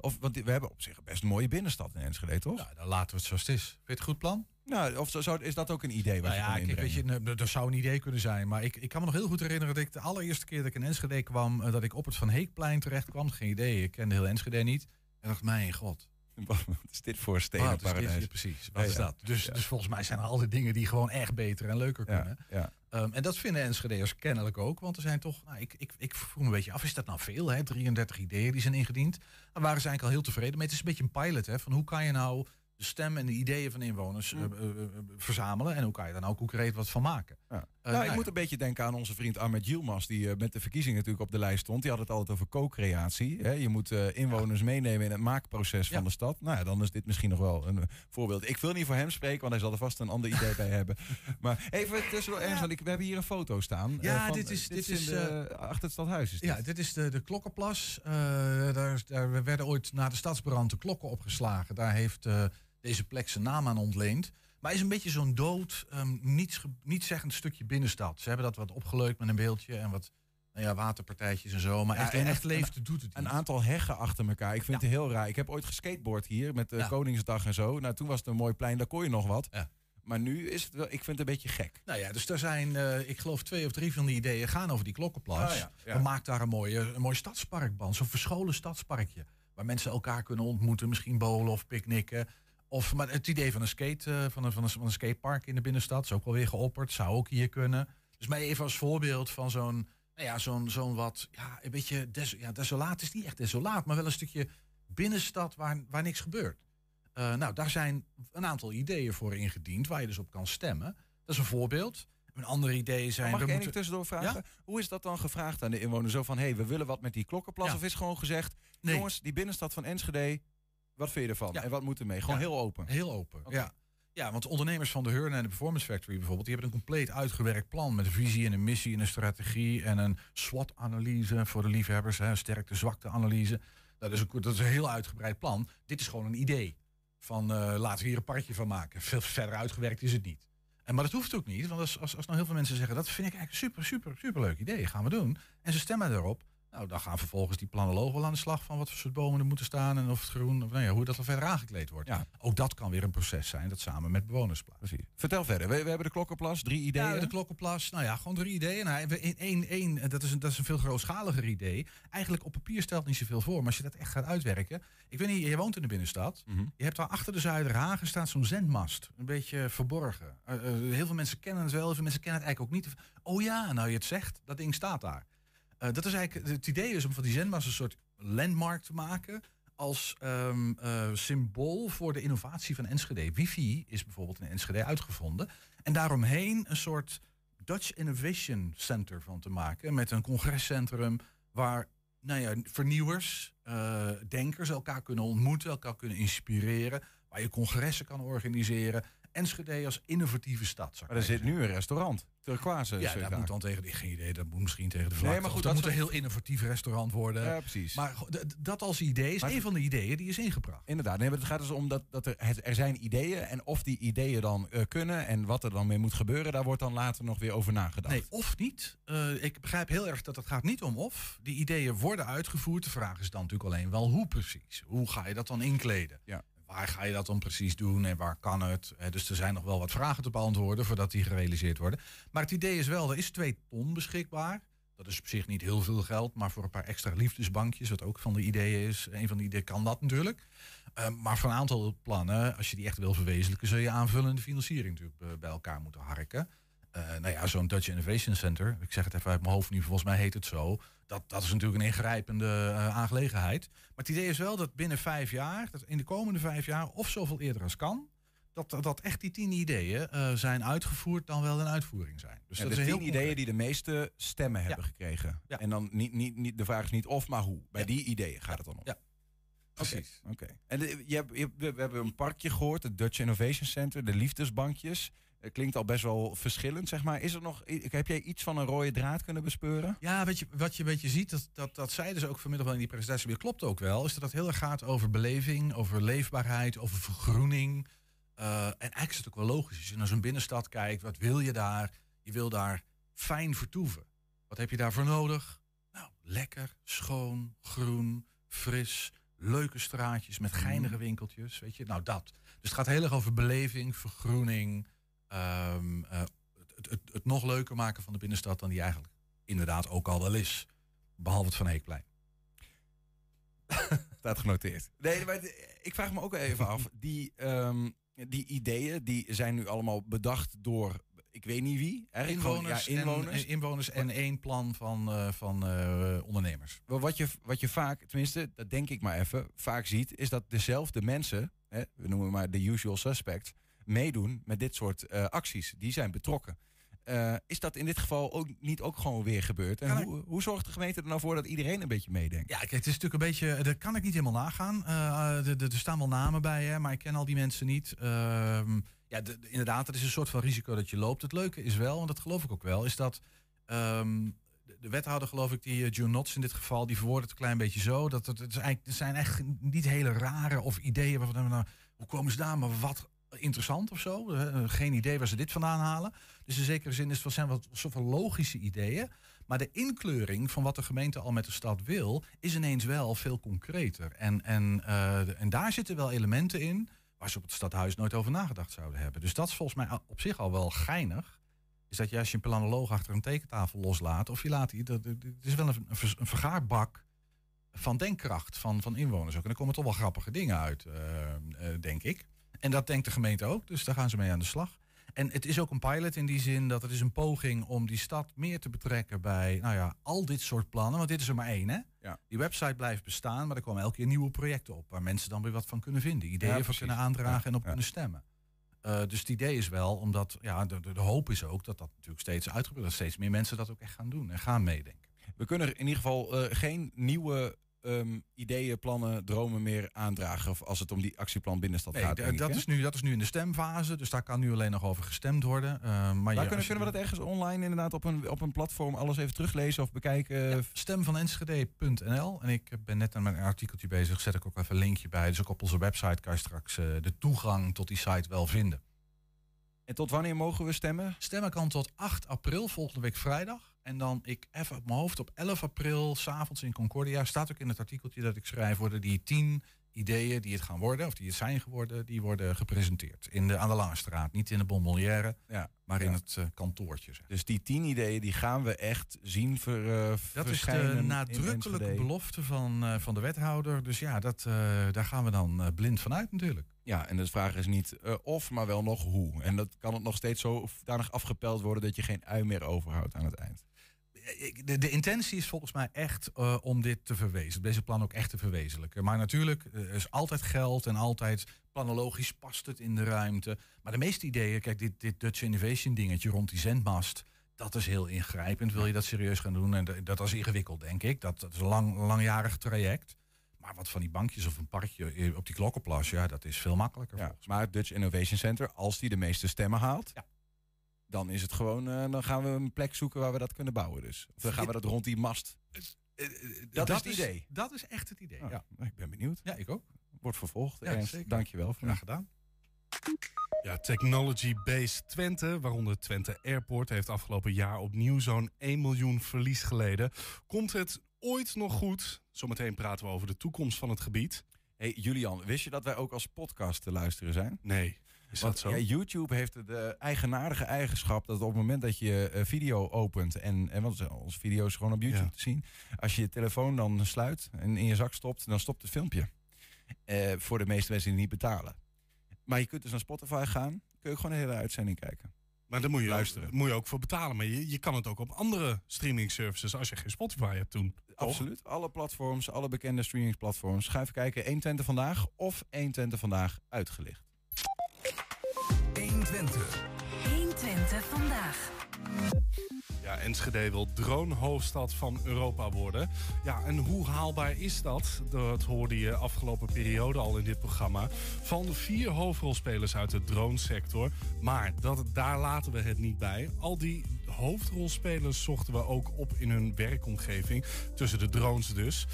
[SPEAKER 5] of, want we hebben op zich een best een mooie binnenstad in Enschede, toch?
[SPEAKER 8] Ja, dan laten we het zoals het is. Vind je het goed plan?
[SPEAKER 5] Nou, of zou- is dat ook een idee wat
[SPEAKER 8] Nou ja, kijk, weet je, nou, dat zou een idee kunnen zijn. Maar ik, ik kan me nog heel goed herinneren dat ik de allereerste keer dat ik in Enschede kwam, eh, dat ik op het Van Heekplein terecht kwam. Geen idee, ik kende heel Enschede niet. En dacht, mijn god.
[SPEAKER 5] Wat is dit voor
[SPEAKER 8] Wat is? Ja, precies, wat
[SPEAKER 5] Ja,
[SPEAKER 8] is dat? Dus,
[SPEAKER 5] Ja.
[SPEAKER 8] dus volgens mij zijn er altijd dingen die gewoon echt beter en leuker kunnen.
[SPEAKER 5] ja.
[SPEAKER 8] Ehm, en dat vinden Enschede'ers kennelijk ook. Want er zijn toch, nou, ik, ik, ik vroeg me een beetje af, is dat nou veel? Hè? 33 ideeën die zijn ingediend. Daar waren ze eigenlijk al heel tevreden mee. Het is een beetje een pilot, hè, van hoe kan je nou de stem en de ideeën van inwoners
[SPEAKER 5] Mm.
[SPEAKER 8] eh, eh, eh, verzamelen. En hoe kan je daar nou concreet wat van maken?
[SPEAKER 5] Ja.
[SPEAKER 8] Eh,
[SPEAKER 5] nou,
[SPEAKER 8] nou
[SPEAKER 5] ik
[SPEAKER 8] ja.
[SPEAKER 5] moet een beetje denken aan onze vriend Ahmed Yilmaz, die eh, met de verkiezingen natuurlijk op de lijst stond. Die had het altijd over co-creatie. hè. Je moet eh, inwoners meenemen in het maakproces van de stad. Nou ja, dan is dit misschien nog wel een voorbeeld. Ik wil niet voor hem spreken, want hij zal er vast een ander idee bij hebben. Maar even tussendoor, Ernst, we hebben hier een foto staan.
[SPEAKER 8] Ja,
[SPEAKER 5] van-
[SPEAKER 8] dit is- dit is,
[SPEAKER 5] de- achter het stadhuis. Is dit.
[SPEAKER 8] Ja, dit is de, de Klokkenplas. Daar, daar werden ooit na de stadsbrand de klokken opgeslagen. Daar heeft deze plek zijn naam aan ontleend. Maar is een beetje zo'n dood, ehm niets, ge- nietszeggend stukje binnenstad. Ze hebben dat wat opgeleukt met een beeldje en wat nou ja, waterpartijtjes en zo. Maar
[SPEAKER 5] Ja,
[SPEAKER 8] echt,
[SPEAKER 5] en
[SPEAKER 8] en
[SPEAKER 5] echt
[SPEAKER 8] doet het
[SPEAKER 5] Een
[SPEAKER 8] niet.
[SPEAKER 5] aantal heggen achter elkaar. Ik vind het heel raar. Ik heb ooit geskateboard hier met
[SPEAKER 8] Ja.
[SPEAKER 5] Koningsdag en zo. Nou, toen was het een mooi plein, daar kon je nog wat. Maar nu is het wel, ik vind het een beetje gek.
[SPEAKER 8] Nou ja, dus er zijn, eh, ik geloof, twee of drie van die ideeën gaan over die klokkenplas.
[SPEAKER 5] Ah.
[SPEAKER 8] Dan maak daar een, mooie, een mooi stadspark van. Zo'n verscholen stadsparkje. Waar mensen elkaar kunnen ontmoeten. Misschien bowlen of picknicken. Of maar het idee van een, skate, eh, van, een, van, een, van een skatepark in de binnenstad. Is ook wel weer geopperd. Zou ook hier kunnen. Dus maar even als voorbeeld van zo'n... Nou ja, zo'n zo'n wat... Ja, een beetje... Des, ja, desolaat is niet echt desolaat. Maar wel een stukje binnenstad waar, waar niks gebeurt. Eh, nou, daar zijn een aantal ideeën voor ingediend. Waar je dus op kan stemmen. Dat is een voorbeeld. Een ander idee zijn...
[SPEAKER 5] Mag
[SPEAKER 8] we
[SPEAKER 5] ik
[SPEAKER 8] moeten-
[SPEAKER 5] tussendoor vragen?
[SPEAKER 8] Ja?
[SPEAKER 5] Hoe is dat dan gevraagd aan de inwoners? Zo van, hé, hey, we willen wat met die klokkenplas.
[SPEAKER 8] Ja.
[SPEAKER 5] Of is gewoon gezegd,
[SPEAKER 8] Nee.
[SPEAKER 5] jongens, die binnenstad van Enschede, wat vind je ervan?
[SPEAKER 8] Ja.
[SPEAKER 5] En wat moet er mee? Gewoon
[SPEAKER 8] Ja.
[SPEAKER 5] heel open.
[SPEAKER 8] Heel open, ja. Ja, want ondernemers van de Hearn en de Performance Factory bijvoorbeeld... die hebben een compleet uitgewerkt plan met een visie en een missie en een strategie... en een SWOT-analyse voor de liefhebbers, hè, een sterkte-zwakte-analyse. Dat, is een, dat is een heel uitgebreid plan. Dit is gewoon een idee van eh, laten we hier een parkje van maken. Veel verder uitgewerkt is het niet. En, maar dat hoeft ook niet, want als, als, als nou heel veel mensen zeggen... dat vind ik eigenlijk een super, super, super leuk idee, gaan we doen. En ze stemmen erop. Nou, dan gaan vervolgens die planologen wel aan de slag van wat voor soort bomen er moeten staan en of het groen, of nou ja, hoe dat er verder aangekleed wordt.
[SPEAKER 5] Ja.
[SPEAKER 8] Ook dat kan weer een proces zijn dat samen met bewoners plaatsvindt.
[SPEAKER 5] Precies. Vertel verder. We, we hebben de klokkenplas, drie ideeën.
[SPEAKER 8] Ja, de Klokkenplas. Nou ja, gewoon drie ideeën. Nou, één, één, dat, is een, dat is een veel grootschaliger idee. Eigenlijk op papier stelt niet zoveel voor. Maar als je dat echt gaat uitwerken. Ik weet niet, je woont in de binnenstad.
[SPEAKER 5] Mhm.
[SPEAKER 8] Je hebt daar achter de Zuiderhagen staat zo'n zendmast. Een beetje verborgen. Eh, eh, heel veel mensen kennen het wel. Heel veel mensen kennen het eigenlijk ook niet. Oh ja, nou je het zegt, dat ding staat daar. Eh, dat is eigenlijk, het idee is om van die zendmast een soort landmark te maken als ehm, eh, symbool voor de innovatie van Enschede. Wifi is bijvoorbeeld in Enschede uitgevonden. En daaromheen een soort Dutch Innovation Center van te maken. Met een congrescentrum waar nou ja, vernieuwers, eh, denkers elkaar kunnen ontmoeten, elkaar kunnen inspireren. Waar je congressen kan organiseren. Enschede als innovatieve stad. ik
[SPEAKER 5] Maar er zit nu een restaurant. Turquoise.
[SPEAKER 8] Ja, dat moet dan tegen de, geen idee, dat moet misschien tegen de
[SPEAKER 5] Nee,
[SPEAKER 8] vlakte.
[SPEAKER 5] maar goed, dat
[SPEAKER 8] dat moet een heel innovatief restaurant worden.
[SPEAKER 5] Ja, precies.
[SPEAKER 8] Maar dat als idee is
[SPEAKER 5] Maar
[SPEAKER 8] een van de ideeën die is ingebracht.
[SPEAKER 5] Inderdaad, nee, maar het gaat dus om dat, dat er, het, er zijn ideeën en of die ideeën dan eh, kunnen en wat er dan mee moet gebeuren, daar wordt dan later nog weer over nagedacht.
[SPEAKER 8] Nee, of niet. Eh, ik begrijp heel erg dat het gaat niet om of. Die ideeën worden uitgevoerd. De vraag is dan natuurlijk alleen wel hoe precies. Hoe ga je dat dan inkleden?
[SPEAKER 5] Ja.
[SPEAKER 8] Waar ga je dat dan precies doen en waar kan het? Eh, dus er zijn nog wel wat vragen te beantwoorden voordat die gerealiseerd worden. Maar het idee is wel, er is twee ton beschikbaar. Dat is op zich niet heel veel geld, maar voor een paar extra liefdesbankjes, wat ook van de ideeën is, een van die ideeën kan dat natuurlijk. Eh, maar voor een aantal plannen, als je die echt wil verwezenlijken, zul je aanvullende financiering natuurlijk eh, bij elkaar moeten harken. Eh, nou ja, zo'n Dutch Innovation Center, ik zeg het even uit mijn hoofd nu, volgens mij heet het zo. Dat, dat is natuurlijk een ingrijpende eh, aangelegenheid. Maar het idee is wel dat binnen vijf jaar, dat in de komende vijf jaar, of zoveel eerder als kan, dat, dat echt die tien ideeën eh, zijn uitgevoerd dan wel in uitvoering zijn. Dus
[SPEAKER 5] Ja,
[SPEAKER 8] dat
[SPEAKER 5] de
[SPEAKER 8] is een
[SPEAKER 5] tien
[SPEAKER 8] heel
[SPEAKER 5] ideeën die de meeste stemmen hebben gekregen.
[SPEAKER 8] Ja.
[SPEAKER 5] En dan niet, niet, niet, de vraag is niet of, maar hoe. Bij die ideeën gaat het dan om.
[SPEAKER 8] Ja. Precies.
[SPEAKER 5] Oké. En de- je we hebben een parkje gehoord, het Dutch Innovation Center, de liefdesbankjes. Het klinkt al best wel verschillend, zeg maar. Is er nog, heb jij iets van een rode draad kunnen bespeuren?
[SPEAKER 8] Ja, weet je, wat je een beetje ziet, dat, dat, dat zeiden ze ook vanmiddag wel in die presentatie, weer klopt ook wel, is dat het heel erg gaat over beleving, over leefbaarheid, over vergroening. Eh, en eigenlijk is het ook wel logisch. Als je naar zo'n binnenstad kijkt, wat wil je daar? Je wil daar fijn vertoeven. Wat heb je daarvoor nodig? Nou, lekker, schoon, groen, fris, leuke straatjes met geinige winkeltjes. Weet je, nou dat. Dus het gaat heel erg over beleving, vergroening. Ehm, eh, het, het, het nog leuker maken van de binnenstad dan die eigenlijk inderdaad ook al wel is. Behalve het Van Heekplein.
[SPEAKER 5] Staat genoteerd. Nee, maar ik vraag me ook even af. Die, ehm, die ideeën die zijn nu allemaal bedacht door, ik weet niet wie. Eigenlijk gewoon,
[SPEAKER 8] Inwoners,
[SPEAKER 5] ja, inwoners.
[SPEAKER 8] En, inwoners en één plan van, eh, van eh, ondernemers.
[SPEAKER 5] Wat je, wat je vaak, tenminste, dat denk ik maar even, vaak ziet, is dat dezelfde mensen, hè, we noemen maar de usual suspects, meedoen met dit soort eh, acties. Die zijn betrokken. Eh, is dat in dit geval ook niet ook gewoon weer gebeurd? En hoe, hoe zorgt de gemeente er nou voor dat iedereen een beetje meedenkt?
[SPEAKER 8] Ja, kijk, het is natuurlijk een beetje. Dat kan ik niet helemaal nagaan. Eh, er- er er staan wel namen bij, hè, maar ik ken al die mensen niet. Ehm, ja, de- de- inderdaad, het is een soort van risico dat je loopt. Het leuke is wel, en dat geloof ik ook wel, is dat. ehm, de- de wethouder, geloof ik, die June Notts in dit geval, die verwoordt het een klein beetje zo. Dat het, het, is eigenlijk, het zijn echt niet hele rare of ideeën waarvan we nou, hoe komen ze daar, maar wat interessant of zo. Eh, Geen idee waar ze dit vandaan halen. Dus in zekere zin is het zijn wat van logische ideeën. Maar de inkleuring van wat de gemeente al met de stad wil, is ineens wel veel concreter. En, en, eh, en daar zitten wel elementen in waar ze op het stadhuis nooit over nagedacht zouden hebben. Dus dat is volgens mij op zich al wel geinig. Is dat je als je een planoloog achter een tekentafel loslaat, of je laat die, het is wel een, een, ver- een vergaarbak van denkkracht van, van inwoners ook. En er komen toch wel grappige dingen uit, eh, denk ik. En dat denkt de gemeente ook, dus daar gaan ze mee aan de slag. En het is ook een pilot in die zin dat het is een poging om die stad meer te betrekken bij nou ja, al dit soort plannen. Want dit is er maar één, hè?
[SPEAKER 5] Ja.
[SPEAKER 8] Die website blijft bestaan, maar er komen elke keer nieuwe projecten op waar mensen dan weer wat van kunnen vinden. Ideeën
[SPEAKER 5] precies.
[SPEAKER 8] kunnen aandragen
[SPEAKER 5] Ja,
[SPEAKER 8] en op kunnen stemmen. Eh, dus het idee is wel, omdat ja, de, de, de hoop is ook dat dat natuurlijk steeds uitgebeurt. Dat steeds meer mensen dat ook echt gaan doen en gaan meedenken.
[SPEAKER 5] We kunnen er in ieder geval eh, geen nieuwe ehm, ideeën, plannen, dromen meer aandragen. Of als het om die actieplan binnenstad
[SPEAKER 8] Nee,
[SPEAKER 5] gaat. ik,
[SPEAKER 8] dat, is nu, dat is nu in de stemfase, dus daar kan nu alleen nog over gestemd worden. Eh, maar
[SPEAKER 5] Waar
[SPEAKER 8] je-
[SPEAKER 5] kunnen, kunnen we dat ergens online inderdaad op een, op een platform alles even teruglezen of bekijken?
[SPEAKER 8] Ja, stemvanenschede.nl. En ik ben net aan mijn artikeltje bezig, zet ik ook even een linkje bij. Dus ook op onze website kan je straks eh, de toegang tot die site wel vinden.
[SPEAKER 5] En tot wanneer mogen we stemmen?
[SPEAKER 8] Stemmen kan tot 8 april, volgende week vrijdag. En dan ik even op mijn hoofd op 11 april, s'avonds in Concordia, staat ook in het artikeltje dat ik schrijf, worden die 10 ideeën die het gaan worden, of die het zijn geworden, die worden gepresenteerd. In de, aan de Lange Straat, niet in de Bonbonnière,
[SPEAKER 5] Ja.
[SPEAKER 8] maar in het eh, kantoortje. Zeg.
[SPEAKER 5] Dus die tien ideeën die gaan we echt zien ver, eh,
[SPEAKER 8] Dat is de nadrukkelijke belofte van, eh, van de wethouder. Dus ja, dat, daar gaan we dan blind vanuit natuurlijk.
[SPEAKER 5] Ja, en de vraag is niet of, maar wel nog hoe. En dat kan het nog steeds zo danig afgepeld worden dat je geen ui meer overhoudt aan het eind.
[SPEAKER 8] De, de intentie is volgens mij echt eh, om dit te verwezenlijken. Deze plan ook echt te verwezenlijken. Maar natuurlijk, eh, er is altijd geld en altijd planologisch past het in de ruimte. Maar de meeste ideeën, kijk, dit, dit Dutch Innovation dingetje rond die zendmast. Dat is heel ingrijpend. Wil je dat serieus gaan doen? En dat- dat is ingewikkeld, denk ik. Dat, dat is een lang, langjarig traject. Maar wat van die bankjes of een parkje eh, op die klokkenplas, ja, dat is veel makkelijker.
[SPEAKER 5] Ja, maar het Dutch Innovation Center, als die de meeste stemmen haalt,
[SPEAKER 8] Ja.
[SPEAKER 5] Dan is het gewoon, eh, dan gaan we een plek zoeken waar we dat kunnen bouwen. Dus. Of dan gaan we dat rond die mast.
[SPEAKER 8] Eh,
[SPEAKER 5] Dat, is het idee.
[SPEAKER 8] Dat is echt het idee.
[SPEAKER 5] Oh,
[SPEAKER 8] ja.
[SPEAKER 5] Ik ben benieuwd.
[SPEAKER 8] ja, ik ook.
[SPEAKER 5] Wordt vervolgd.
[SPEAKER 8] Ja,
[SPEAKER 5] Ernst,
[SPEAKER 8] zeker.
[SPEAKER 5] Dankjewel. Voor
[SPEAKER 8] Graag gedaan.
[SPEAKER 6] Ja, Technology Base Twente, waaronder Twente Airport, heeft afgelopen jaar opnieuw zo'n 1 miljoen verlies geleden. Komt het ooit nog goed? Zometeen praten we over de toekomst van het gebied.
[SPEAKER 5] Hey Julian, wist je dat wij ook als podcast te luisteren zijn?
[SPEAKER 6] Nee, is
[SPEAKER 5] Want,
[SPEAKER 6] dat zo?
[SPEAKER 5] ja, YouTube heeft de eigenaardige eigenschap dat op het moment dat je eh, video opent en, en want onze video is gewoon op YouTube
[SPEAKER 6] Ja.
[SPEAKER 5] te zien, als je je telefoon dan sluit en in je zak stopt, dan stopt het filmpje. Eh, voor de meeste mensen die niet betalen. Maar je kunt dus naar Spotify gaan, kun je gewoon de hele uitzending kijken.
[SPEAKER 6] Maar daar moet je,
[SPEAKER 5] Luisteren.
[SPEAKER 6] Ook, moet je ook voor betalen. Maar je, je kan het ook op andere streaming services als je geen Spotify hebt doen. toch?
[SPEAKER 5] Absoluut. Alle platforms, alle bekende streamingsplatforms. Ga even kijken, 120 vandaag of 120 vandaag uitgelicht.
[SPEAKER 12] 120.
[SPEAKER 4] 120 vandaag.
[SPEAKER 6] Ja, Enschede wil dronehoofdstad van Europa worden. Ja, en hoe haalbaar is dat? Dat hoorde je afgelopen periode al in dit programma. Van vier hoofdrolspelers uit de dronesector. Maar dat, daar laten we het niet bij. Al die hoofdrolspelers zochten we ook op in hun werkomgeving. Tussen de drones dus.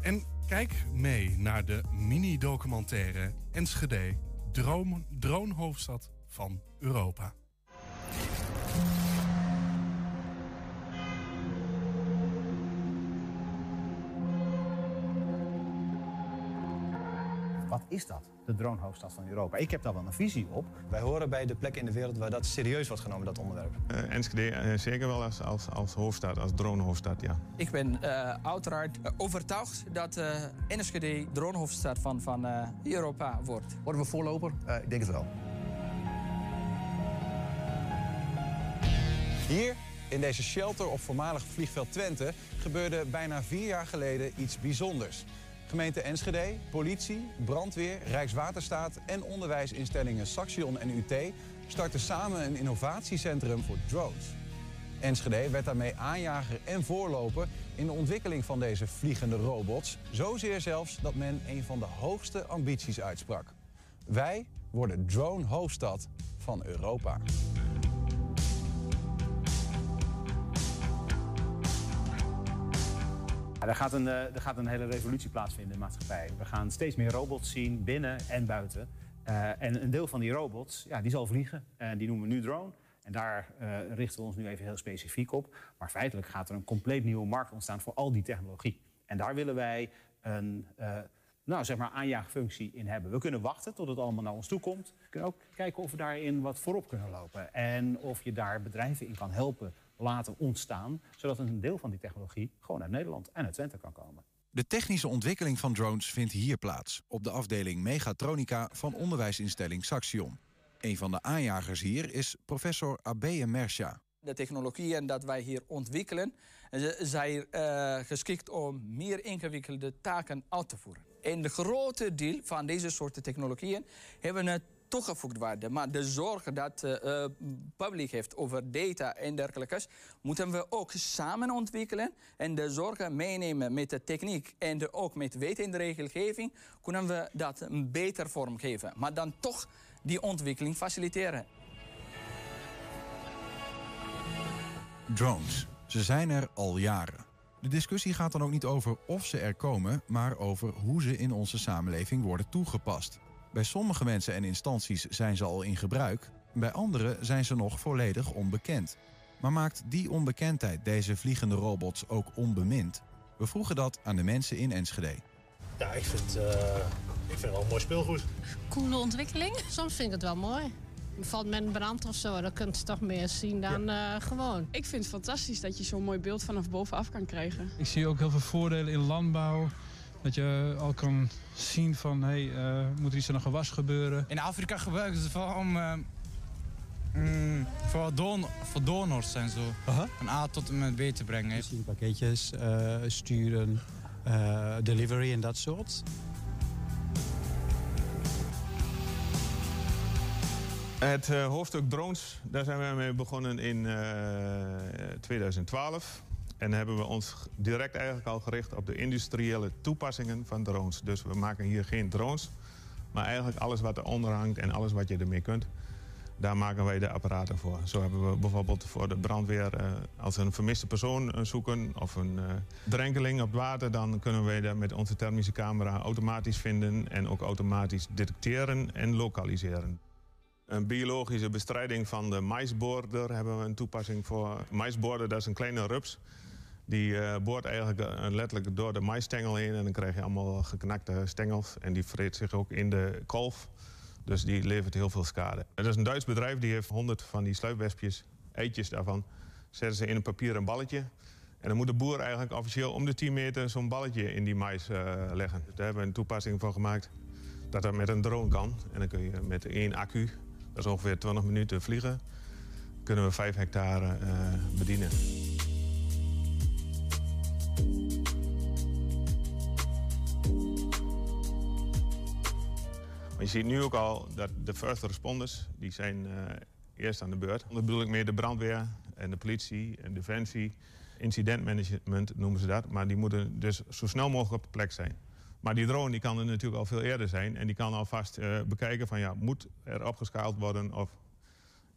[SPEAKER 6] En kijk mee naar de mini-documentaire Enschede. Droom, dronehoofdstad van Europa.
[SPEAKER 12] is dat, de dronehoofdstad van Europa? Ik heb daar wel een visie op.
[SPEAKER 13] Wij horen bij de plekken in de wereld waar dat serieus wordt genomen, dat onderwerp.
[SPEAKER 14] Uh, Enschede uh, zeker wel als, als, als hoofdstad, als dronehoofdstad, ja.
[SPEAKER 15] Ik ben uh, uiteraard overtuigd dat Enschede dronehoofdstad van, van Europa wordt.
[SPEAKER 12] Worden we voorloper? ik denk het wel.
[SPEAKER 16] Hier in deze shelter op voormalig vliegveld Twente gebeurde bijna vier jaar geleden iets bijzonders. Gemeente Enschede, politie, brandweer, Rijkswaterstaat en onderwijsinstellingen Saxion en UT starten samen een innovatiecentrum voor drones. Enschede werd daarmee aanjager en voorloper in de ontwikkeling van deze vliegende robots. Zozeer zelfs dat men een van de hoogste ambities uitsprak. Wij worden drone hoofdstad van Europa.
[SPEAKER 12] Er, gaat een, eh, er gaat een hele revolutie plaatsvinden in de maatschappij. We gaan steeds meer robots zien, binnen en buiten. Uh, en een deel van die robots, ja, die zal vliegen. En die noemen we nu drone. En daar richten we ons nu even heel specifiek op. Maar feitelijk gaat er een compleet nieuwe markt ontstaan voor al die technologie. En daar willen wij een nou, zeg maar aanjaagfunctie in hebben. We kunnen wachten tot het allemaal naar ons toe komt. We kunnen ook kijken of we daarin wat voorop kunnen lopen. En of je daar bedrijven in kan helpen laten ontstaan, zodat een deel van die technologie gewoon uit Nederland en uit Twente kan komen.
[SPEAKER 5] De technische ontwikkeling van drones vindt hier plaats, op de afdeling Megatronica van onderwijsinstelling Saxion. Een van de aanjagers hier is professor Abeye Mersha.
[SPEAKER 15] De technologieën dat wij hier ontwikkelen zijn uh, geschikt om meer ingewikkelde taken uit te voeren. En de grote deel van deze soorten technologieën hebben het toegevoegd waarde. Maar de zorg dat uh, publiek heeft over data en dergelijke... moeten we ook samen ontwikkelen. En de zorgen meenemen met de techniek en ook met wet en de regelgeving... kunnen we dat een beter vormgeven. Maar dan toch die ontwikkeling faciliteren.
[SPEAKER 5] Drones. Ze zijn er al jaren. De discussie gaat dan ook niet over of ze er komen, maar over hoe ze in onze samenleving worden toegepast. Bij sommige mensen en instanties zijn ze al in gebruik, bij anderen zijn ze nog volledig onbekend. Maar maakt die onbekendheid deze vliegende robots ook onbemind? We vroegen dat aan de mensen in Enschede.
[SPEAKER 17] Ja, ik vind, uh, ik vind het wel een mooi speelgoed.
[SPEAKER 18] Coole ontwikkeling. Soms vind ik het wel mooi. Valt met een brand of zo, dan kunt je toch meer zien dan ja. uh, gewoon.
[SPEAKER 19] Ik vind het fantastisch dat je zo'n mooi beeld vanaf bovenaf kan krijgen.
[SPEAKER 20] Ik zie ook heel veel voordelen in landbouw. Dat je al kan zien van, hé, hey, uh, moet er iets aan een gewas gebeuren.
[SPEAKER 21] In Afrika gebruiken ze vooral om... Uh, mm, voor, don voor donors en zo. Uh -huh. Van A tot en met B te brengen.
[SPEAKER 22] Misschien pakketjes uh, sturen, delivery en dat soort.
[SPEAKER 14] Het uh, hoofdstuk drones, daar zijn we mee begonnen in uh, 2012. En hebben we ons direct eigenlijk al gericht op de industriële toepassingen van drones. Dus we maken hier geen drones, maar eigenlijk alles wat eronder hangt en alles wat je ermee kunt. Daar maken wij de apparaten voor. Zo hebben we bijvoorbeeld voor de brandweer, uh, als we een vermiste persoon uh, zoeken of een uh, drenkeling op het water, dan kunnen wij dat met onze thermische camera automatisch vinden en ook automatisch detecteren en lokaliseren. Een biologische bestrijding van de maisboorder hebben we een toepassing voor. Maisboorder, dat is een kleine rups. Die uh, boort eigenlijk uh, letterlijk door de maisstengel heen. En dan krijg je allemaal geknakte stengels. En die vreet zich ook in de kolf. Dus die levert heel veel schade. Het is een Duits bedrijf die heeft honderd van die sluipwespjes, eitjes daarvan. Zetten ze in een papieren balletje. En dan moet de boer eigenlijk officieel om de 10 meter zo'n balletje in die mais uh, leggen. Dus daar hebben we een toepassing voor gemaakt. Dat dat met een drone kan. En dan kun je met één accu, dat is ongeveer 20 minuten vliegen, kunnen we 5 hectare bedienen. Je ziet nu ook al dat de first responders, die zijn uh, eerst aan de beurt. Dat bedoel ik meer de brandweer en de politie en defensie. Incidentmanagement noemen ze dat. Maar die moeten dus zo snel mogelijk op de plek zijn. Maar die drone die kan er natuurlijk al veel eerder zijn. En die kan alvast uh, bekijken van ja, moet er opgeschaald worden of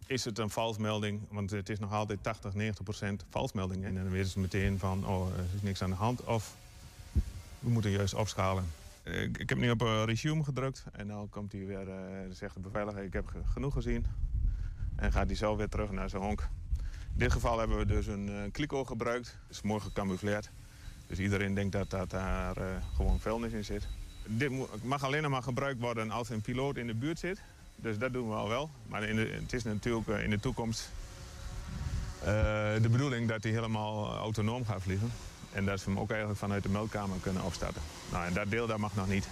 [SPEAKER 14] is het een valsmelding? Want het is nog altijd 80, 90 procent valsmeldingen. En dan weten ze meteen van oh, er is niks aan de hand of we moeten juist opschalen. Ik heb nu op resume gedrukt en dan komt hij weer, uh, zegt de beveiliger, ik heb genoeg gezien. En gaat hij zo weer terug naar zijn honk. In dit geval hebben we dus een uh, kliko gebruikt. Dat is mooi gecamoufleerd. Dus iedereen denkt dat, dat daar gewoon vuilnis in zit. Dit mag alleen maar gebruikt worden als een piloot in de buurt zit. Dus dat doen we al wel. Maar in het is natuurlijk eh, in de toekomst eh, de bedoeling dat hij helemaal autonoom gaat vliegen. En dat ze hem ook eigenlijk vanuit de meldkamer kunnen opstarten. Nou, en dat deel dat mag nog niet.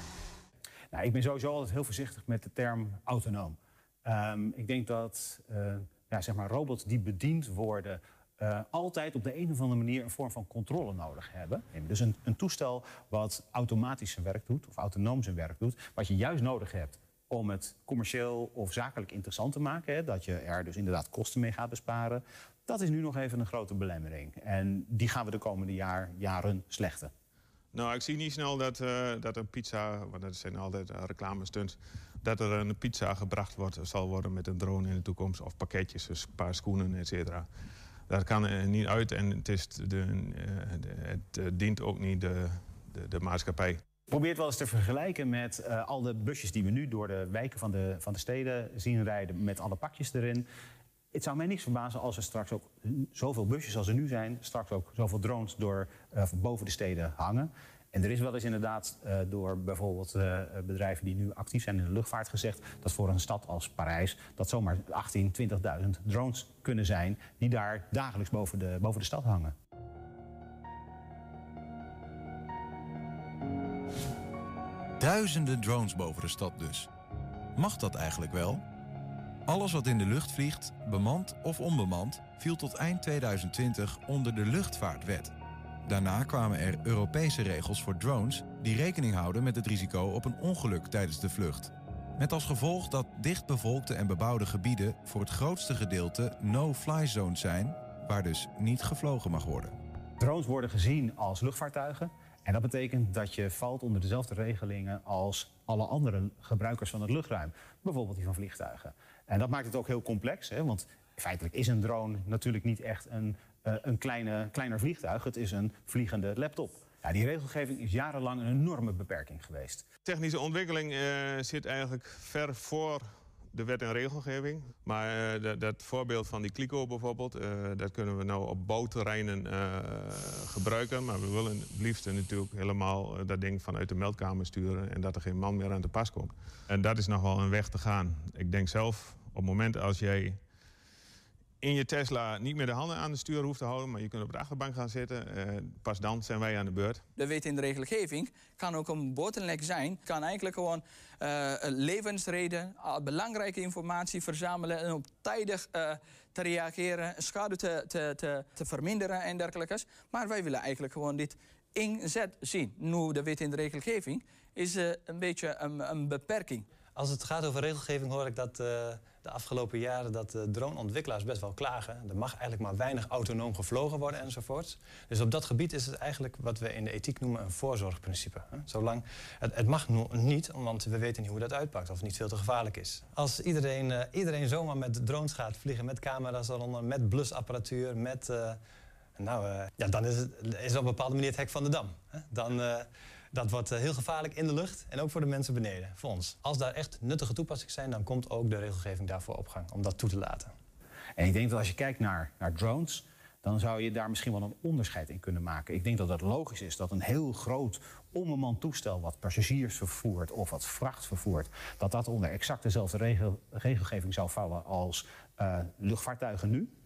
[SPEAKER 12] Nou, ik ben sowieso altijd heel voorzichtig met de term autonoom. Ehm, ik denk dat eh, ja, zeg maar robots die bediend worden... eh, altijd op de een of andere manier een vorm van controle nodig hebben. Dus een, een toestel wat automatisch zijn werk doet, of autonoom zijn werk doet... wat je juist nodig hebt om het commercieel of zakelijk interessant te maken... Hè, dat je er dus inderdaad kosten mee gaat besparen... dat is nu nog even een grote belemmering. En die gaan we de komende jaar, jaren slechten.
[SPEAKER 14] Nou, ik zie niet snel dat, eh, dat een pizza, want dat zijn altijd uh, reclamestunts, dat er een pizza gebracht wordt, zal worden met een drone in de toekomst. Of pakketjes, dus een paar schoenen, et cetera. Dat kan er niet uit en het, is de, eh, eh, dient ook niet de, de, de maatschappij.
[SPEAKER 12] Probeer het wel eens te vergelijken met eh, al de busjes die we nu door de wijken van de, van de steden zien rijden met alle pakjes erin. Het zou mij niks verbazen als er straks ook zoveel busjes als er nu zijn, straks ook zoveel drones door, eh, boven de steden hangen. En er is wel eens inderdaad eh, door bijvoorbeeld bedrijven die nu actief zijn in de luchtvaart gezegd dat voor een stad als Parijs dat zomaar 18, 20.000 drones kunnen zijn die daar dagelijks boven de, boven de stad hangen.
[SPEAKER 5] Duizenden drones boven de stad dus. Mag dat eigenlijk wel? Alles wat in de lucht vliegt, bemand of onbemand, viel tot eind 2020 onder de luchtvaartwet. Daarna kwamen er Europese regels voor drones die rekening houden met het risico op een ongeluk tijdens de vlucht. Met als gevolg dat dichtbevolkte en bebouwde gebieden voor het grootste gedeelte no-fly zones zijn, waar dus niet gevlogen mag worden.
[SPEAKER 12] Drones worden gezien als luchtvaartuigen. En dat betekent dat je valt onder dezelfde regelingen als alle andere gebruikers van het luchtruim. Bijvoorbeeld die van vliegtuigen. En dat maakt het ook heel complex. Hè? Want feitelijk is een drone natuurlijk niet echt een, eh, een kleine, kleiner vliegtuig. Het is een vliegende laptop. Ja, die regelgeving is jarenlang een enorme beperking geweest.
[SPEAKER 14] Technische ontwikkeling eh, zit eigenlijk ver voor de wet en regelgeving. Maar eh, dat, dat voorbeeld van die kliko bijvoorbeeld, eh, dat kunnen we nou op bouwterreinen eh, gebruiken. Maar we willen het liefst natuurlijk helemaal dat ding vanuit de meldkamer sturen en dat er geen man meer aan te pas komt. En dat is nog wel een weg te gaan. Ik denk zelf, op het moment als jij in je Tesla niet meer de handen aan het stuur hoeft te houden, maar je kunt op de achterbank gaan zitten, eh, pas dan zijn wij aan de beurt.
[SPEAKER 15] De wet in de regelgeving kan ook een bottleneck zijn. Kan eigenlijk gewoon eh, levensreden, eh, belangrijke informatie verzamelen en op tijdig eh, te reageren, schade te, te, te, te verminderen en dergelijke. Maar wij willen eigenlijk gewoon dit inzet zien. Nu de wet in de regelgeving is eh, een beetje een, een beperking.
[SPEAKER 13] Als het gaat over regelgeving hoor ik dat eh, de afgelopen jaren dat de droneontwikkelaars best wel klagen. Er mag eigenlijk maar weinig autonoom gevlogen worden enzovoorts. Dus op dat gebied is het eigenlijk wat we in de ethiek noemen een voorzorgprincipe. Zolang het, het mag niet, want we weten niet hoe dat uitpakt of het niet veel te gevaarlijk is. Als iedereen, eh, iedereen zomaar met drones gaat vliegen, met camera's eronder, met blusapparatuur, met... eh, nou, eh, ja, dan is het is op een bepaalde manier het hek van de dam. Hè? Dan, eh, dat wordt eh, heel gevaarlijk in de lucht en ook voor de mensen beneden, voor ons. Als daar echt nuttige toepassingen zijn, dan komt ook de regelgeving daarvoor op gang om dat toe te laten.
[SPEAKER 12] En ik denk dat als je kijkt naar, naar drones, dan zou je daar misschien wel een onderscheid in kunnen maken. Ik denk dat het logisch is dat een heel groot onbemand toestel wat passagiers vervoert of wat vracht vervoert, dat dat onder exact dezelfde regel, regelgeving zou vallen als eh, luchtvaartuigen nu.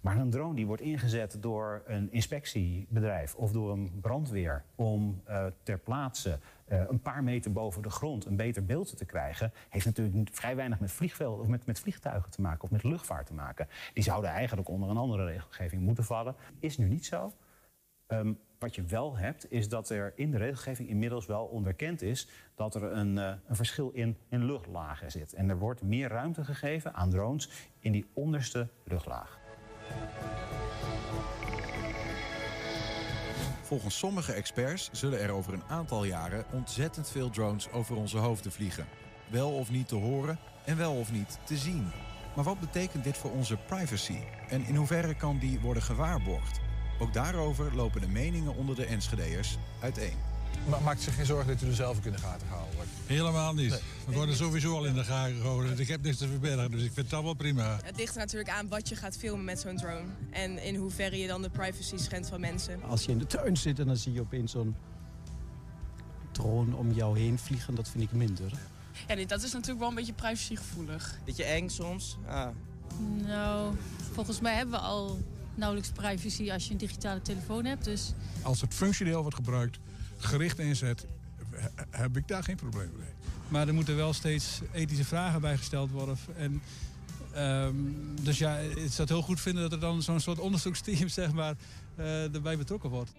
[SPEAKER 12] Maar een drone die wordt ingezet door een inspectiebedrijf of door een brandweer om eh, ter plaatse eh, een paar meter boven de grond een beter beeld te krijgen, heeft natuurlijk vrij weinig met, vliegvelden, of met, met vliegtuigen te maken of met luchtvaart te maken. Die zouden eigenlijk onder een andere regelgeving moeten vallen. Is nu niet zo. Ehm, wat je wel hebt, is dat er in de regelgeving inmiddels wel onderkend is dat er een, eh, een verschil in, in luchtlagen zit. En er wordt meer ruimte gegeven aan drones in die onderste luchtlaag.
[SPEAKER 5] Volgens sommige experts zullen er over een aantal jaren ontzettend veel drones over onze hoofden vliegen. Wel of niet te horen en wel of niet te zien. Maar wat betekent dit voor onze privacy? En in hoeverre kan die worden gewaarborgd? Ook daarover lopen de meningen onder de Enschedeërs uiteen.
[SPEAKER 8] Maar maakt zich geen zorgen dat u er zelf ook in de gaten gehouden wordt?
[SPEAKER 23] Helemaal niet. We worden sowieso al in de gaten gehouden. Ik heb niks te verbergen, dus ik vind dat wel prima.
[SPEAKER 9] Het ligt er natuurlijk aan wat je gaat filmen met zo'n drone. En in hoeverre je dan de privacy schendt van mensen.
[SPEAKER 22] Als je in de tuin zit en dan zie je opeens zo'n drone om jou heen vliegen, dat vind ik minder.
[SPEAKER 19] Ja, nee, dat is natuurlijk wel een beetje privacygevoelig.
[SPEAKER 24] Beetje eng soms. Ah.
[SPEAKER 25] Nou, volgens mij hebben we al nauwelijks privacy als je een digitale telefoon hebt. Dus
[SPEAKER 23] Als het functioneel wordt gebruikt, gericht inzet, he- heb ik daar geen probleem mee.
[SPEAKER 20] Maar er moeten wel steeds ethische vragen bij gesteld worden. En, ehm, dus ja, ik zou het heel goed vinden dat er dan zo'n soort onderzoeksteam zeg maar, eh, erbij betrokken wordt.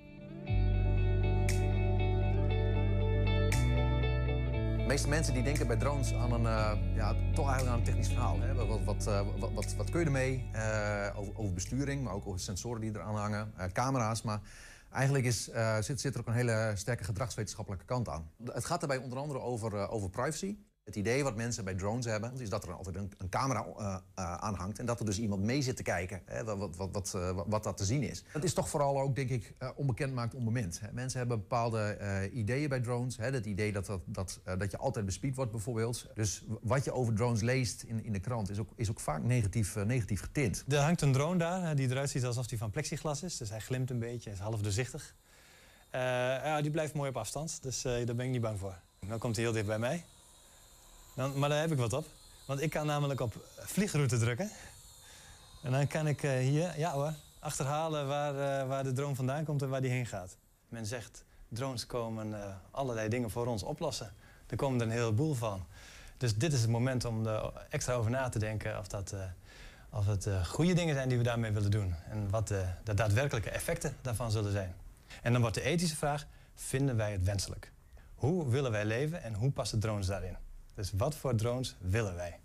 [SPEAKER 26] De meeste mensen die denken bij drones aan een, eh, ja, toch eigenlijk aan een technisch verhaal. Hè? Wat, wat, eh, wat, wat, wat kun je ermee? Eh, over, over besturing, maar ook over sensoren die eraan hangen, eh, camera's. Maar eigenlijk is, eh, zit, zit er ook een hele sterke gedragswetenschappelijke kant aan. Het gaat daarbij onder andere over, eh, over privacy. Het idee wat mensen bij drones hebben, is dat er altijd een, een camera eh, aan hangt. En dat er dus iemand mee zit te kijken hè, wat, wat, wat, wat, eh, dat te zien is. Dat is toch vooral ook, denk ik, onbekend maakt onbemind. Hè. Mensen hebben bepaalde ideeën bij drones. Hè. Het idee dat, dat, dat, je altijd bespied wordt bijvoorbeeld. Dus wat je over drones leest in, in de krant is ook, is ook vaak negatief, negatief getint.
[SPEAKER 13] Er hangt een drone daar die eruit ziet alsof die van plexiglas is. Dus hij glimt een beetje, is half doorzichtig. Ja, die blijft mooi op afstand, dus daar ben ik niet bang voor. Dan komt hij heel dicht bij mij. Maar daar heb ik wat op. Want ik kan namelijk op vliegroute drukken. En dan kan ik eh, hier, ja hoor, achterhalen waar, eh, waar de drone vandaan komt en waar die heen gaat. Men zegt, drones komen eh, allerlei dingen voor ons oplossen. Er komen er een heleboel van. Dus dit is het moment om er extra over na te denken of dat... of het goede dingen zijn die we daarmee willen doen. En wat de daadwerkelijke effecten daarvan zullen zijn. En dan wordt de ethische vraag, vinden wij het wenselijk? Hoe willen wij leven en hoe passen drones daarin? Dus wat voor drones willen wij?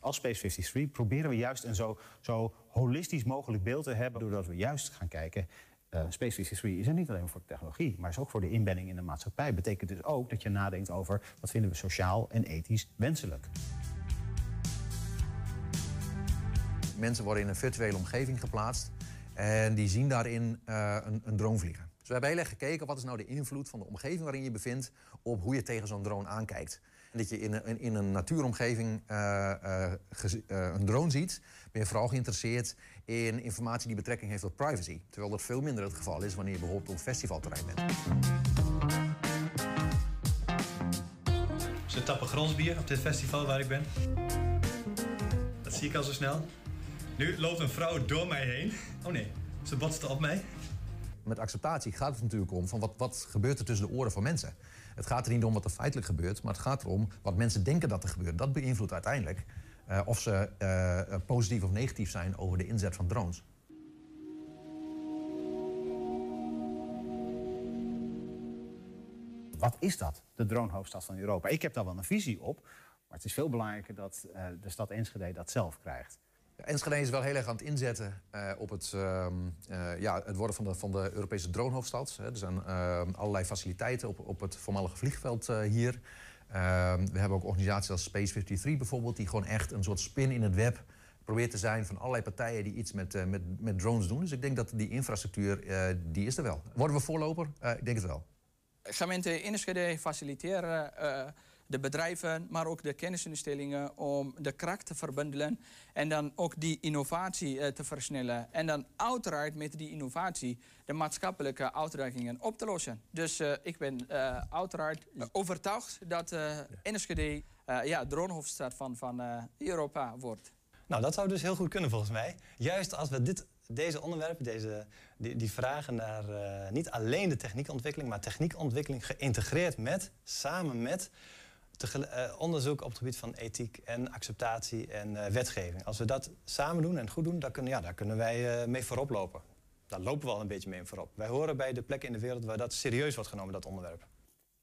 [SPEAKER 12] Als Space 53 proberen we juist een zo, zo holistisch mogelijk beeld te hebben... doordat we juist gaan kijken... eh, Space 53 is er niet alleen voor technologie... maar is ook voor de inbedding in de maatschappij. Betekent dus ook dat je nadenkt over... wat vinden we sociaal en ethisch wenselijk.
[SPEAKER 26] Mensen worden in een virtuele omgeving geplaatst en die zien daarin eh, een, een drone vliegen. Dus we hebben heel erg gekeken wat is nou de invloed van de omgeving waarin je je bevindt op hoe je tegen zo'n drone aankijkt. En dat je in een, in een natuuromgeving eh, eh, eh, een drone ziet, ben je vooral geïnteresseerd in informatie die betrekking heeft op privacy. Terwijl dat veel minder het geval is wanneer je bijvoorbeeld op een festivalterrein bent.
[SPEAKER 13] Ze tappen gronsbier op dit festival waar ik ben. Dat zie ik al zo snel. Nu loopt een vrouw door mij heen. Oh nee, ze botste op mij.
[SPEAKER 26] Met acceptatie gaat het natuurlijk om van wat, wat gebeurt er tussen de oren van mensen. Het gaat er niet om wat er feitelijk gebeurt, maar het gaat erom wat mensen denken dat er gebeurt. Dat beïnvloedt uiteindelijk eh, of ze eh, eh, positief of negatief zijn over de inzet van drones.
[SPEAKER 12] Wat is dat, de dronehoofdstad van Europa? Ik heb daar wel een visie op, maar het is veel belangrijker dat de stad Enschede dat zelf krijgt.
[SPEAKER 26] Enschede is wel heel erg aan het inzetten eh, op het, ehm, eh, ja, het worden van de, van de Europese dronehoofdstad. Er zijn ehm, allerlei faciliteiten op, op het voormalige vliegveld eh, hier. Ehm, we hebben ook organisaties als Space 53 bijvoorbeeld... die gewoon echt een soort spin in het web probeert te zijn... van allerlei partijen die iets met, met, met drones doen. Dus ik denk dat die infrastructuur, die is er wel. Worden we voorloper? Ik denk het wel.
[SPEAKER 15] Gemeente Enschede faciliteren de bedrijven, maar ook de kennisinstellingen om de kracht te verbundelen en dan ook die innovatie eh, te versnellen. En dan uiteraard met die innovatie de maatschappelijke uitdagingen op te lossen. Dus eh, ik ben eh, uiteraard overtuigd dat Enschede eh, ja, dronehoofdstad van, van eh, Europa wordt.
[SPEAKER 13] Nou, dat zou dus heel goed kunnen volgens mij. Juist als we dit, deze onderwerpen, deze, die, die vragen naar niet alleen de techniekontwikkeling, maar techniekontwikkeling geïntegreerd met, samen met eh, onderzoek op het gebied van ethiek en acceptatie en eh, wetgeving. Als we dat samen doen en goed doen, dan kunnen, ja, daar kunnen wij eh, mee voorop lopen. Daar lopen we al een beetje mee voorop. Wij horen bij de plekken in de wereld waar dat serieus wordt genomen, dat onderwerp.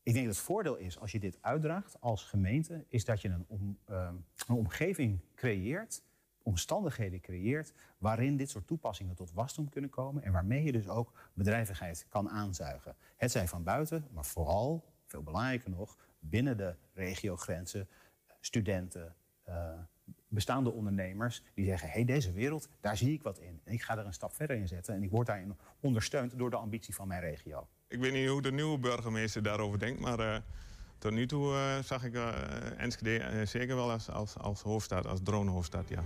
[SPEAKER 12] Ik denk dat het voordeel is als je dit uitdraagt als gemeente, is dat je een, om, een omgeving creëert, omstandigheden creëert, waarin dit soort toepassingen tot wasdom kunnen komen en waarmee je dus ook bedrijvigheid kan aanzuigen. Het zij van buiten, maar vooral, veel belangrijker nog, binnen de regiogrenzen, studenten, eh, bestaande ondernemers die zeggen: hé, hey, deze wereld, daar zie ik wat in. En ik ga er een stap verder in zetten en ik word daarin ondersteund door de ambitie van mijn regio.
[SPEAKER 14] Ik weet niet hoe de nieuwe burgemeester daarover denkt, maar eh, tot nu toe eh, zag ik eh, Enschede eh, zeker wel als, als, als hoofdstad, als dronehoofdstad, ja.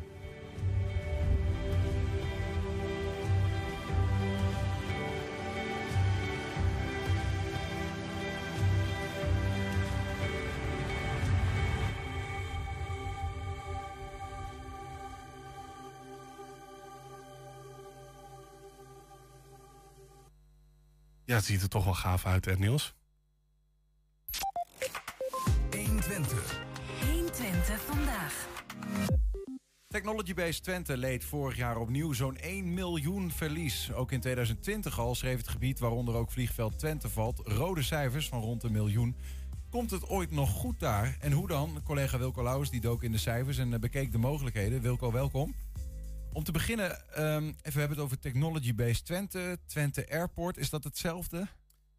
[SPEAKER 6] Ja, het ziet er toch wel gaaf uit, hè, Niels?
[SPEAKER 4] 120.
[SPEAKER 5] 120 vandaag. Technology Base Twente leed vorig jaar opnieuw zo'n 1 miljoen verlies. Ook in 2020 al schreef het gebied waaronder ook vliegveld Twente valt... rode cijfers van rond een miljoen. Komt het ooit nog goed daar? En hoe dan? Collega Wilco Lauwers die dook in de cijfers en eh, bekeek de mogelijkheden. Wilco, welkom. Om te beginnen, ehm, even we hebben het over Technology Base Twente, Twente Airport. Is dat hetzelfde?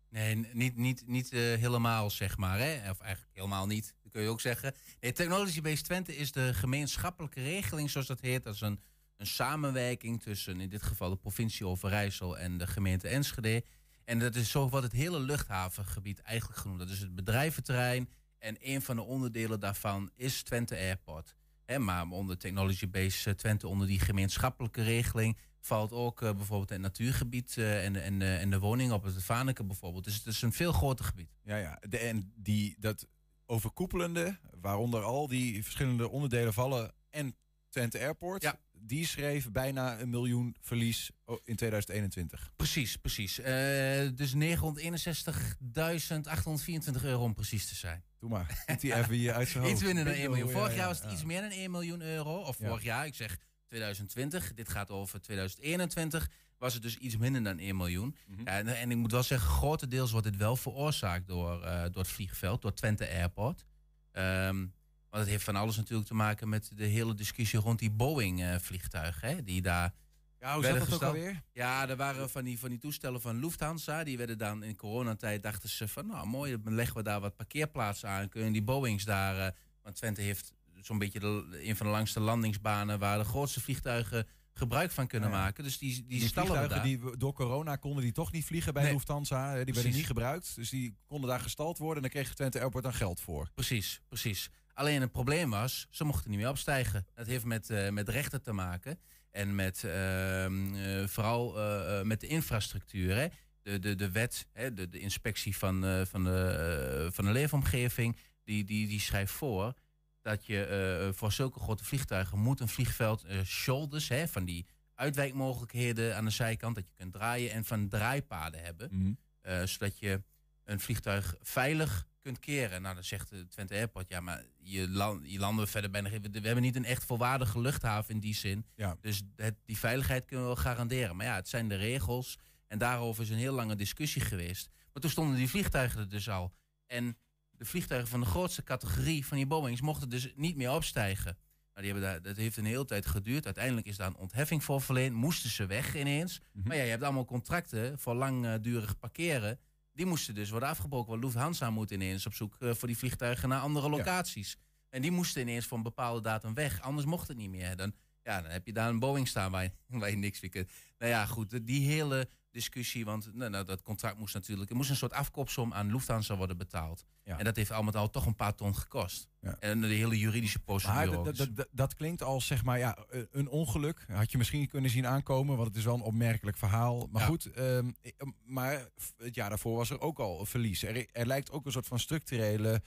[SPEAKER 27] Nee, niet, niet, niet eh, helemaal, zeg maar. Hè? Of eigenlijk helemaal niet, dat kun je ook zeggen. Nee, Technology Base Twente is de gemeenschappelijke regeling, zoals dat heet. Dat is een, een samenwerking tussen in dit geval de provincie Overijssel en de gemeente Enschede. En dat is zo wat het hele luchthavengebied eigenlijk genoemd. Dat is het bedrijventerrein. En een van de onderdelen daarvan is Twente Airport. Hè, maar onder Technology Base eh, Twente, onder die gemeenschappelijke regeling, valt ook eh, bijvoorbeeld het natuurgebied eh, en, en, en de woningen op het Vaneke bijvoorbeeld. Dus het is een veel groter gebied.
[SPEAKER 5] Ja, ja. De, en die, dat overkoepelende, waaronder al die verschillende onderdelen vallen en Twente Airport,
[SPEAKER 27] Ja.
[SPEAKER 5] Die schreef bijna een miljoen verlies o- in 2021.
[SPEAKER 27] Precies, precies. Eh, dus 961.824 euro om precies te zijn.
[SPEAKER 5] Doe maar. Doet hij even hier uit zijn hoofd.
[SPEAKER 27] Iets minder dan
[SPEAKER 5] Bingo,
[SPEAKER 27] 1 miljoen. Vorig
[SPEAKER 5] ja,
[SPEAKER 27] jaar was het
[SPEAKER 5] ja.
[SPEAKER 27] iets meer dan 1 miljoen euro. Of
[SPEAKER 5] Ja.
[SPEAKER 27] vorig jaar, ik zeg 2020. Dit gaat over 2021. Was het dus iets minder dan 1 miljoen.
[SPEAKER 5] Mhm.
[SPEAKER 27] En, en ik moet wel zeggen, grotendeels wordt dit wel veroorzaakt door, eh, door het vliegveld, door Twente Airport. Ehm, want het heeft van alles natuurlijk te maken met de hele discussie rond die Boeing-vliegtuigen. die daar
[SPEAKER 5] Ja, hoe zat dat ook
[SPEAKER 27] gesteld.
[SPEAKER 5] alweer?
[SPEAKER 27] Ja, er waren van die, van die toestellen van Lufthansa. Die werden dan in coronatijd, dachten ze van... nou mooi, dan leggen we daar wat parkeerplaatsen aan. Kunnen die Boeings daar... eh, want Twente heeft zo'n beetje de, een van de langste landingsbanen... waar de grootste vliegtuigen gebruik van kunnen
[SPEAKER 5] Ja,
[SPEAKER 27] maken. Dus die, die,
[SPEAKER 5] Die vliegtuigen die door corona konden die toch niet vliegen bij
[SPEAKER 27] Nee.
[SPEAKER 5] Lufthansa. Die werden niet gebruikt. Dus die konden daar gestald worden. En dan kreeg Twente Airport dan geld voor.
[SPEAKER 27] Precies, precies. Alleen het probleem was, ze mochten niet meer opstijgen. Dat heeft met, eh, met rechten te maken. En met ehm, eh, vooral eh, met de infrastructuur. Hè. De, de, de wet, hè, de, de inspectie van, van, de, van de leefomgeving, die, die, die schrijft voor dat je voor zulke grote vliegtuigen moet een vliegveld shoulders, hè, van die uitwijkmogelijkheden aan de zijkant, dat je kunt draaien en van draaipaden hebben.
[SPEAKER 5] Mhm.
[SPEAKER 27] Zodat je een vliegtuig veilig kunt keren. Nou, dan zegt de Twente Airport, ja, maar je, land, je landen we verder bijna geen... We hebben niet een echt volwaardige luchthaven in die zin.
[SPEAKER 5] Ja.
[SPEAKER 27] Dus het, die veiligheid kunnen we wel garanderen. Maar ja, het zijn de regels. En daarover is een heel lange discussie geweest. Maar toen stonden die vliegtuigen er dus al. En de vliegtuigen van de grootste categorie van die Boeings mochten dus niet meer opstijgen. Nou, die hebben daar, dat heeft een hele tijd geduurd. Uiteindelijk is daar een ontheffing voor verleend. Moesten ze weg ineens. Maar ja, je hebt allemaal contracten voor langdurig parkeren. Die moesten dus worden afgebroken. Want Lufthansa moet ineens op zoek eh, voor die vliegtuigen naar andere locaties. En die moesten ineens voor een bepaalde datum weg. Anders mocht het niet meer. Dan, ja, dan heb je daar een Boeing staan waar je, waar je niks meer kunt. Nou ja, goed, die hele discussie. Want nou, nou, dat contract moest natuurlijk... Er moest een soort afkoopsom aan Lufthansa worden betaald.
[SPEAKER 5] Ja.
[SPEAKER 27] En dat heeft allemaal al toch een paar ton gekost. En de hele juridische procedure.
[SPEAKER 5] Maar dat, klinkt als zeg maar ja, eh, een ongeluk. Had je misschien kunnen zien aankomen, want het is wel een opmerkelijk verhaal. Maar
[SPEAKER 27] Ja.
[SPEAKER 5] goed, ehm, eh, maar het jaar daarvoor was er ook al een verlies. Er, er lijkt ook een soort van structurele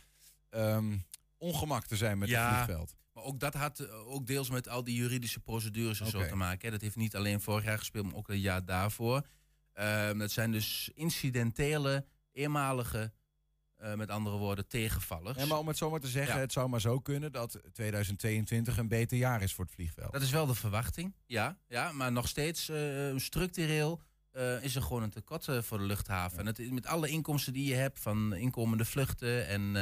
[SPEAKER 5] ehm, ongemak te zijn met het vliegveld.
[SPEAKER 27] Maar ook dat had eh, ook deels met al die juridische procedures en zo te maken. Hè. Dat heeft niet alleen vorig jaar gespeeld, maar ook het jaar daarvoor. Ehm, dat zijn dus incidentele, eenmalige, eh, met andere woorden, tegenvallers.
[SPEAKER 5] Ja, maar om het zo maar te zeggen,
[SPEAKER 27] Ja.
[SPEAKER 5] het zou maar zo kunnen dat 2022 een beter jaar is voor het vliegveld.
[SPEAKER 27] Dat is wel de verwachting, ja. ja maar nog steeds eh, structureel eh, is er gewoon een tekort voor de luchthaven. En het, is met alle inkomsten die je hebt van inkomende vluchten en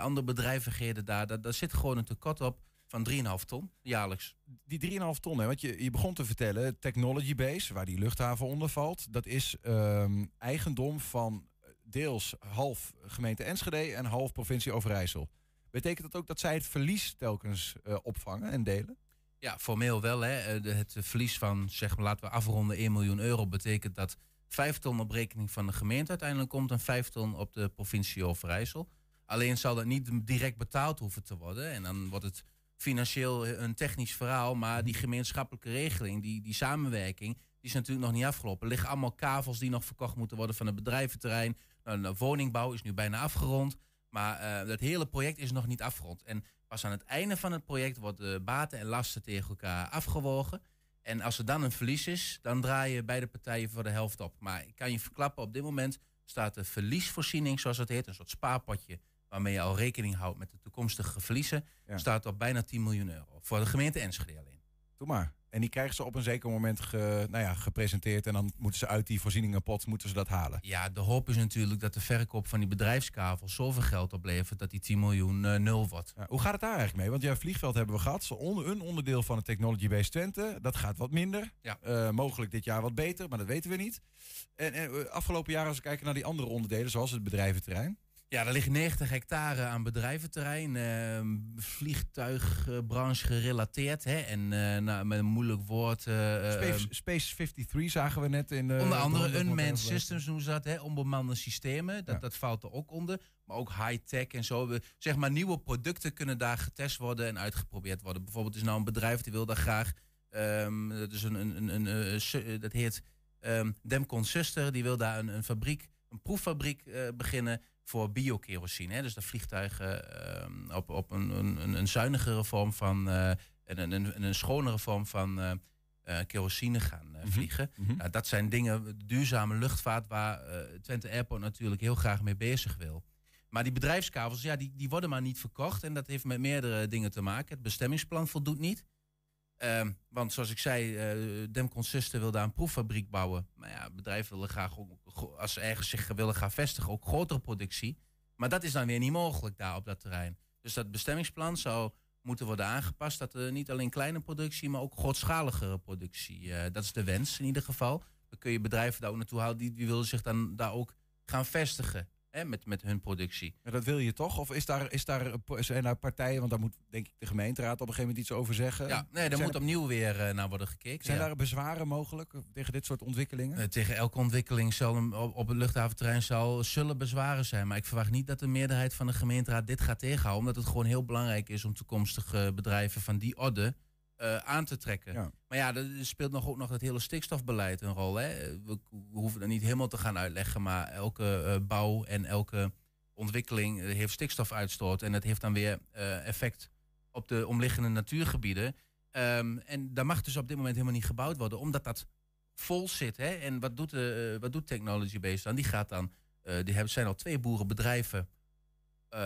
[SPEAKER 27] andere bedrijvigheden daar, daar, daar zit gewoon een tekort op van 3,5 ton jaarlijks.
[SPEAKER 5] Die 3,5 ton, hè, want je, je begon te vertellen, Technology Base, waar die luchthaven onder valt, dat is ehm, eigendom van deels half gemeente Enschede en half provincie Overijssel. Betekent dat ook dat zij het verlies telkens eh, opvangen en delen?
[SPEAKER 27] Ja, formeel wel. Hè. Eh, Het verlies van, zeg maar, laten we afronden, 1 miljoen euro... betekent dat 5 ton op rekening van de gemeente uiteindelijk komt... en 5 ton op de provincie Overijssel. Alleen zal dat niet direct betaald hoeven te worden. En dan wordt het financieel een technisch verhaal... maar die gemeenschappelijke regeling, die, die samenwerking... die is natuurlijk nog niet afgelopen. Er liggen allemaal kavels die nog verkocht moeten worden van het bedrijventerrein. Nou, de woningbouw is nu bijna afgerond... Maar eh, dat hele project is nog niet afgerond. En pas aan het einde van het project wordt de baten en lasten tegen elkaar afgewogen. En als er dan een verlies is, dan draaien beide partijen voor de helft op. Maar ik kan je verklappen, op dit moment staat de verliesvoorziening, zoals het heet, een soort spaarpotje waarmee je al rekening houdt met de toekomstige verliezen, staat op bijna 10 miljoen euro. Voor de gemeente Enschede alleen.
[SPEAKER 5] Doe maar. En die krijgen ze op een zeker moment ge, nou ja, gepresenteerd. En dan moeten ze uit die voorzieningenpot moeten ze dat halen.
[SPEAKER 27] Ja, de hoop is natuurlijk dat de verkoop van die bedrijfskavel zoveel geld oplevert dat die 10 miljoen uh, nul wordt.
[SPEAKER 5] Ja, hoe gaat het daar eigenlijk mee? Want ja, vliegveld hebben we gehad. Een onderdeel van het Technology Base Twente. Dat gaat wat minder.
[SPEAKER 27] Ja.
[SPEAKER 5] Uh, mogelijk dit jaar wat beter, maar dat weten we niet. En, en uh, afgelopen jaar als we kijken naar die andere onderdelen, zoals het bedrijventerrein.
[SPEAKER 27] Ja, er ligt 90 hectare aan bedrijventerrein. Uh, vliegtuigbranche gerelateerd. Hè? En uh, nou, met een moeilijk woord. Uh,
[SPEAKER 5] Space, Space, 53 zagen we net in.
[SPEAKER 27] onder andere unmanned systems noemen ze dat. Hè? Onbemande systemen. Dat, ja. dat valt er ook onder. Maar ook high-tech en zo. We, zeg maar nieuwe producten kunnen daar getest worden en uitgeprobeerd worden. Bijvoorbeeld is nou een bedrijf die wil daar graag. Um, dat, is een, een, een, een dat heet um, Demcon Suster. Die wil daar een, een fabriek, een proeffabriek beginnen voor biokerosine. Dus dat vliegtuigen uh, op, op een, een, een zuinigere vorm van uh, een, een, een schonere vorm van uh, kerosine gaan -hmm. vliegen. Mm -hmm. nou, dat zijn dingen, duurzame luchtvaart, waar Twente Airport natuurlijk heel graag mee bezig wil. Maar die bedrijfskavels, ja, die, die worden maar niet verkocht. En dat heeft met meerdere dingen te maken. Het bestemmingsplan voldoet niet. Uh, want zoals ik zei, uh, Demcon Suster wil daar een proeffabriek bouwen. Maar ja, bedrijven willen graag, ook, als ze ergens zich willen gaan vestigen, ook grotere productie. Maar dat is dan weer niet mogelijk daar op dat terrein. Dus dat bestemmingsplan zou moeten worden aangepast. Dat er niet alleen kleine productie, maar ook grootschaligere productie. Uh, dat is de wens in ieder geval. Dan kun je bedrijven daar ook naartoe houden. Die, die willen zich dan daar ook gaan vestigen hè, met, met hun productie.
[SPEAKER 5] Maar dat wil je toch? Of is daar, is daar, zijn daar partijen, want daar moet denk ik de gemeenteraad op een gegeven moment iets over zeggen?
[SPEAKER 27] Ja, nee, daar moet er, opnieuw weer uh, naar worden gekeken.
[SPEAKER 5] Zijn
[SPEAKER 27] ja.
[SPEAKER 5] daar bezwaren mogelijk tegen dit soort ontwikkelingen?
[SPEAKER 27] Uh, tegen elke ontwikkeling zal op, op het luchthaventerrein zal, zullen bezwaren zijn. Maar ik verwacht niet dat de meerderheid van de gemeenteraad dit gaat tegenhouden. Omdat het gewoon heel belangrijk is om toekomstige bedrijven van die orde uh, aan te trekken. Ja. Maar ja, er speelt nog ook nog het hele stikstofbeleid een rol. Hè? We, hoeven er niet helemaal te gaan uitleggen, maar elke uh, bouw en elke ontwikkeling heeft stikstofuitstoot. En dat heeft dan weer uh, effect op de omliggende natuurgebieden. Um, en daar mag dus op dit moment helemaal niet gebouwd worden, omdat dat vol zit. Hè? En wat doet, uh, wat doet Technology Base dan? Die gaat dan, die hebben, zijn al twee boerenbedrijven.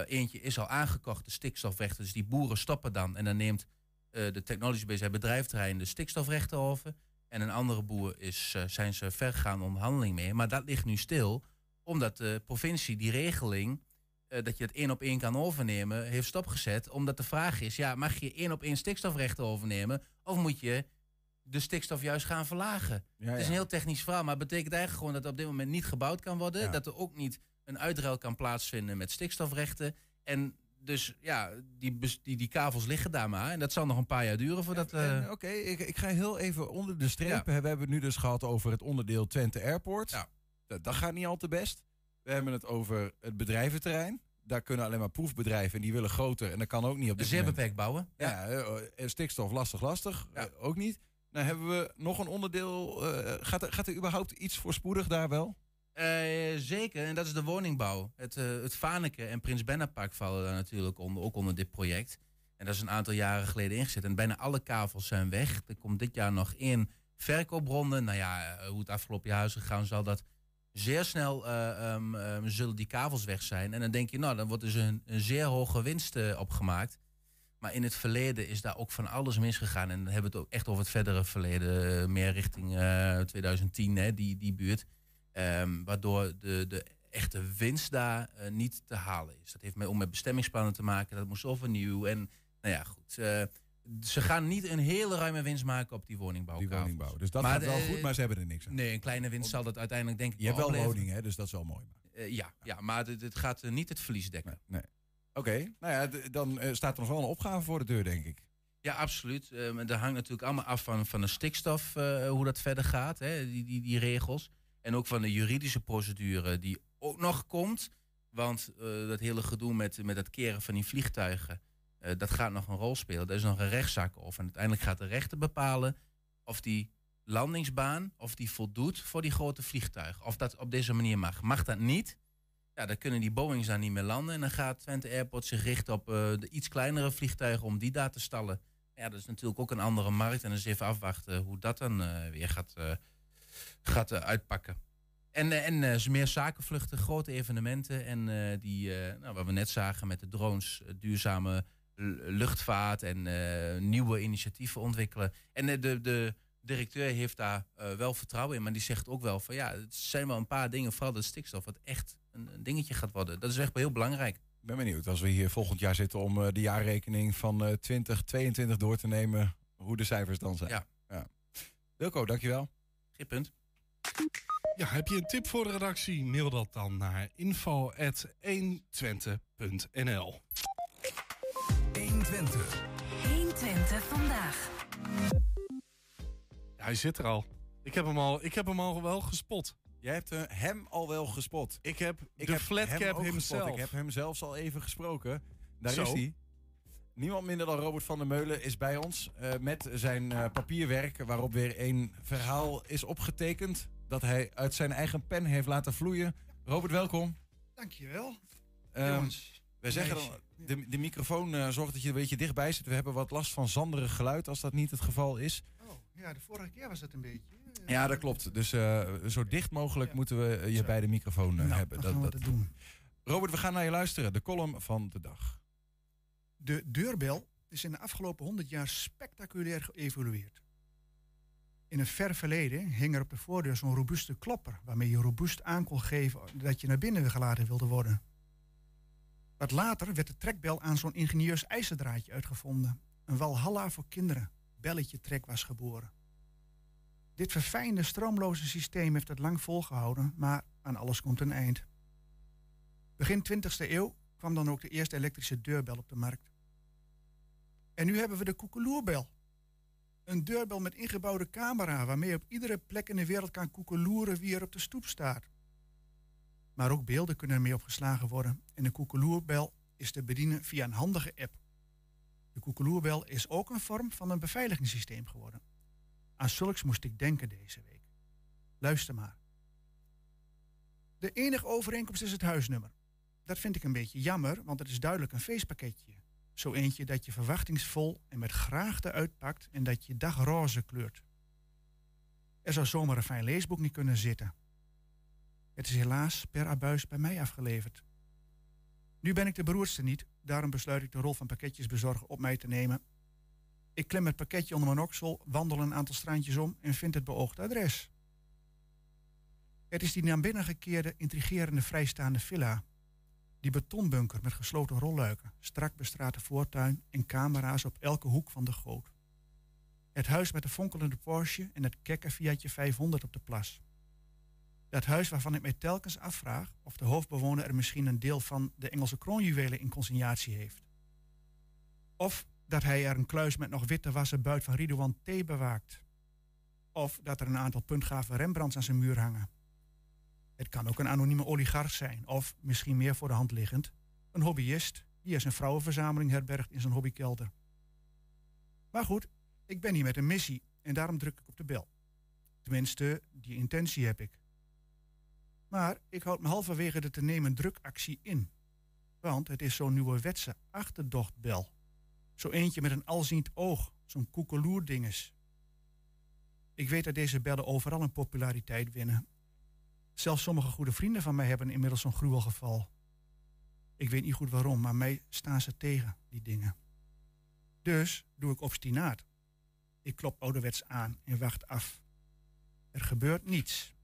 [SPEAKER 27] eentje is al aangekocht, de stikstofrechten. Dus die boeren stoppen dan en dan neemt uh, de Technology Base het bedrijfterrein de stikstofrechten over. En een andere boer is, uh, zijn ze vergaande onderhandeling mee. Maar dat ligt nu stil, omdat de provincie die regeling, uh, dat je het één op één kan overnemen, heeft stopgezet. Omdat de vraag is, ja, mag je één op één stikstofrechten overnemen? Of moet je de stikstof juist gaan verlagen? Ja, ja. Het is een heel technisch verhaal, maar het betekent eigenlijk gewoon dat er op dit moment niet gebouwd kan worden. Ja. Dat er ook niet een uitruil kan plaatsvinden met stikstofrechten. En dus ja, die, die, die kavels liggen daar maar. En dat zal nog een paar jaar duren voordat... Uh...
[SPEAKER 5] Oké, okay, ik, ik ga heel even onder de streep. Ja. We hebben het nu dus gehad over het onderdeel Twente Airport.
[SPEAKER 27] Ja.
[SPEAKER 5] Dat, dat gaat niet al te best. We hebben het over het bedrijventerrein. Daar kunnen alleen maar proefbedrijven en die willen groter. En dat kan ook niet op dit
[SPEAKER 27] Zeer beperkt bouwen.
[SPEAKER 5] Ja, ja stikstof lastig, lastig. Ja. Ook niet. Dan hebben we nog een onderdeel. Uh, gaat, er, gaat er überhaupt iets voorspoedig daar wel?
[SPEAKER 27] Uh, zeker, en dat is de woningbouw. Het, uh, het Vaneke en Prins Bernhardpark vallen daar natuurlijk onder, ook onder dit project. En dat is een aantal jaren geleden ingezet. En bijna alle kavels zijn weg. Er komt dit jaar nog één verkoopronde. Nou ja, uh, hoe het afgelopen jaar is gegaan, zal dat zeer snel um, um, zullen die kavels weg zijn. En dan denk je, nou, dan wordt dus een, een zeer hoge winst opgemaakt. Maar in het verleden is daar ook van alles misgegaan. En dan hebben we het ook echt over het verdere verleden, meer richting 2010, hè, die, die buurt. Um, waardoor de, de echte winst daar uh, niet te halen is. Dat heeft met, om met bestemmingsplannen te maken. Dat moest overnieuw. En nou ja, goed. Uh, ze gaan niet een hele ruime winst maken op die woningbouw.
[SPEAKER 5] Die woningbouw. Dus dat maar gaat wel goed, maar ze hebben er niks aan.
[SPEAKER 27] Nee, een kleine winst zal dat uiteindelijk denk ik
[SPEAKER 5] Je hebt wel woning, hè, dus dat is wel mooi.
[SPEAKER 27] ja, ja, maar het, het gaat niet het verlies dekken.
[SPEAKER 5] Nee. nee. Oké, okay. nou ja, dan staat er nog wel een opgave voor de deur, denk ik.
[SPEAKER 27] Ja, absoluut. Um, dat hangt natuurlijk allemaal af van, van de stikstof, hoe dat verder gaat, hè, die, die, die regels. En ook van de juridische procedure die ook nog komt. Want uh, dat hele gedoe met, met het keren van die vliegtuigen, uh, dat gaat nog een rol spelen. Er is nog een rechtszaak over. En uiteindelijk gaat de rechter bepalen of die landingsbaan, of die voldoet voor die grote vliegtuigen. Of dat op deze manier mag. Mag dat niet? Ja, dan kunnen die Boeings daar niet meer landen. En dan gaat Twente Airport zich richten op uh, de iets kleinere vliegtuigen om die daar te stallen. Ja, dat is natuurlijk ook een andere markt. En eens even afwachten hoe dat dan eh, weer gaat, eh, gaat eh, uitpakken. En, eh, en eh, meer zakenvluchten, grote evenementen. En die, nou, wat we net zagen met de drones, duurzame luchtvaart en nieuwe initiatieven ontwikkelen. En de, de directeur heeft daar wel vertrouwen in, maar die zegt ook wel van ja, het zijn wel een paar dingen, vooral de stikstof, wat echt een, een dingetje gaat worden. Dat is echt heel belangrijk.
[SPEAKER 28] Ik ben benieuwd als we hier volgend jaar zitten om de jaarrekening van eh 2022 door te nemen, hoe de cijfers dan zijn.
[SPEAKER 27] Ja.
[SPEAKER 28] ja. Wilco, dankjewel.
[SPEAKER 6] Ja, heb je een tip voor de redactie? Mail dat dan naar info.120.nl
[SPEAKER 24] 120.
[SPEAKER 29] 120 vandaag.
[SPEAKER 6] Ja, hij zit er al. Ik heb hem al, ik heb hem al wel gespot.
[SPEAKER 28] Jij hebt eh, hem al wel gespot.
[SPEAKER 6] Ik heb
[SPEAKER 28] Ik
[SPEAKER 6] de
[SPEAKER 28] heb
[SPEAKER 6] flatcap
[SPEAKER 28] hem
[SPEAKER 6] himself.
[SPEAKER 28] gespot. Ik heb hem zelfs al even gesproken. Daar
[SPEAKER 6] Zo.
[SPEAKER 28] is hij. Niemand minder dan Robert van der Meulen is bij ons eh, met zijn eh, papierwerk waarop weer een verhaal is opgetekend dat hij uit zijn eigen pen heeft laten vloeien. Robert, welkom.
[SPEAKER 30] Dankjewel. Jongens,
[SPEAKER 28] wij zeggen dan, de, de microfoon eh, zorgt dat je een beetje dichtbij zit. We hebben wat last van zanderig geluid als dat niet het geval is.
[SPEAKER 30] Oh, ja, de vorige keer was het een beetje.
[SPEAKER 28] Ja, dat klopt. Dus zo dicht mogelijk moeten we je bij de microfoon
[SPEAKER 30] Nou,
[SPEAKER 28] hebben.
[SPEAKER 30] we dat doen.
[SPEAKER 28] Robert, we gaan naar je luisteren. De column van de dag.
[SPEAKER 30] De deurbel is in de afgelopen 100 jaar spectaculair geëvolueerd. In het ver verleden hing er op de voordeur zo'n robuuste klopper... waarmee je robuust aan kon geven dat je naar binnen gelaten wilde worden. Wat later werd de trekbel aan zo'n ingenieus ijzerdraadje uitgevonden. Een walhalla voor kinderen. Belletje trek was geboren. Dit verfijnde stroomloze systeem heeft het lang volgehouden... maar aan alles komt een eind. Begin 20e eeuw kwam dan ook de eerste elektrische deurbel op de markt. En nu hebben we de koekeloerbel. Een deurbel met ingebouwde camera waarmee je op iedere plek in de wereld kan koekeloeren wie er op de stoep staat. Maar ook beelden kunnen ermee opgeslagen worden en de koekeloerbel is te bedienen via een handige app. De koekeloerbel is ook een vorm van een beveiligingssysteem geworden. Aan zulks moest ik denken deze week. Luister maar. De enige overeenkomst is het huisnummer. Dat vind ik een beetje jammer, want het is duidelijk een feestpakketje. Zo eentje dat je verwachtingsvol en met graagte uitpakt en dat je dag roze kleurt. Er zou zomaar een fijn leesboek niet kunnen zitten. Het is helaas per abuis bij mij afgeleverd. Nu ben ik de beroerdste niet, daarom besluit ik de rol van pakketjesbezorger op mij te nemen. Ik klem het pakketje onder mijn oksel, wandel een aantal straantjes om en vind het beoogde adres. Het is die naar binnen gekeerde, intrigerende vrijstaande villa. Die betonbunker met gesloten rolluiken, strak bestrate voortuin en camera's op elke hoek van de goot. Het huis met de fonkelende Porsche en het kekke Fiatje 500 op de plas. Dat huis waarvan ik mij telkens afvraag of de hoofdbewoner er misschien een deel van de Engelse kroonjuwelen in consignatie heeft. Of dat hij er een kluis met nog witte wassen buit van Ridouan T. bewaakt. Of dat er een aantal puntgave Rembrandts aan zijn muur hangen. Het kan ook een anonieme oligarch zijn, of misschien meer voor de hand liggend, een hobbyist die er zijn vrouwenverzameling herbergt in zijn hobbykelder. Maar goed, ik ben hier met een missie en daarom druk ik op de bel. Tenminste, die intentie heb ik. Maar ik houd me halverwege de te nemen drukactie in. Want het is zo'n nieuwe wetse achterdochtbel. Zo eentje met een alziend oog, zo'n koekeloerdinges. Ik weet dat deze bellen overal een populariteit winnen. Zelfs sommige goede vrienden van mij hebben inmiddels zo'n gruwelgeval. Ik weet niet goed waarom, maar mij staan ze tegen, die dingen. Dus doe ik obstinaat. Ik klop ouderwets aan en wacht af. Er gebeurt niets.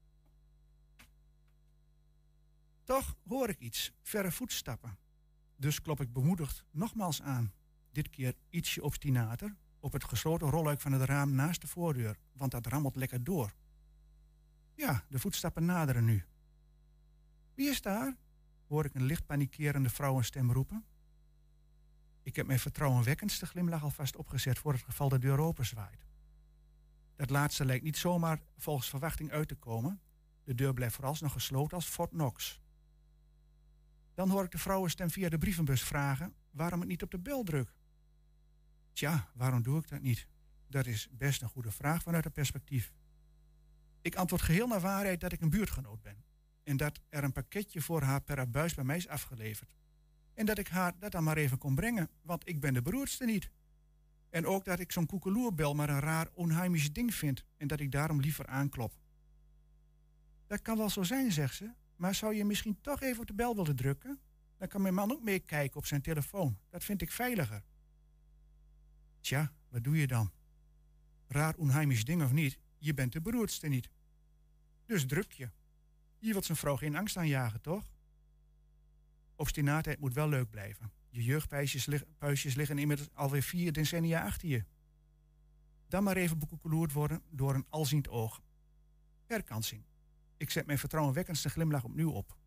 [SPEAKER 30] Toch hoor ik iets, verre voetstappen. Dus klop ik bemoedigd nogmaals aan. Dit keer ietsje obstinater, op het gesloten rolluik van het raam naast de voordeur, want dat rammelt lekker door. Ja, de voetstappen naderen nu. Wie is daar? hoor ik een licht panikerende vrouwenstem roepen. Ik heb mijn vertrouwenwekkendste glimlach alvast opgezet voor het geval de deur openzwaait. Dat laatste lijkt niet zomaar volgens verwachting uit te komen. De deur blijft vooralsnog gesloten als Fort Knox. Dan hoor ik de vrouwenstem via de brievenbus vragen waarom ik niet op de bel druk. Tja, waarom doe ik dat niet? Dat is best een goede vraag vanuit het perspectief. Ik antwoord geheel naar waarheid dat ik een buurtgenoot ben. En dat er een pakketje voor haar per abuis bij mij is afgeleverd. En dat ik haar dat dan maar even kon brengen, want ik ben de beroerdste niet. En ook dat ik zo'n koekeloerbel maar een raar onheimisch ding vind en dat ik daarom liever aanklop. Dat kan wel zo zijn, zegt ze, maar zou je misschien toch even op de bel willen drukken? Dan kan mijn man ook meekijken op zijn telefoon. Dat vind ik veiliger. Tja, wat doe je dan? Raar onheimisch ding of niet, je bent de beroerdste niet. Dus druk je. Je wilt zijn vrouw geen angst aanjagen, toch? Obstinaatheid moet wel leuk blijven. Je jeugdpuisjes lig, liggen inmiddels alweer vier decennia achter je. Dan maar even bekoekeloerd worden door een alziend oog. Herkansing. Ik zet mijn vertrouwenwekkendste glimlach opnieuw op.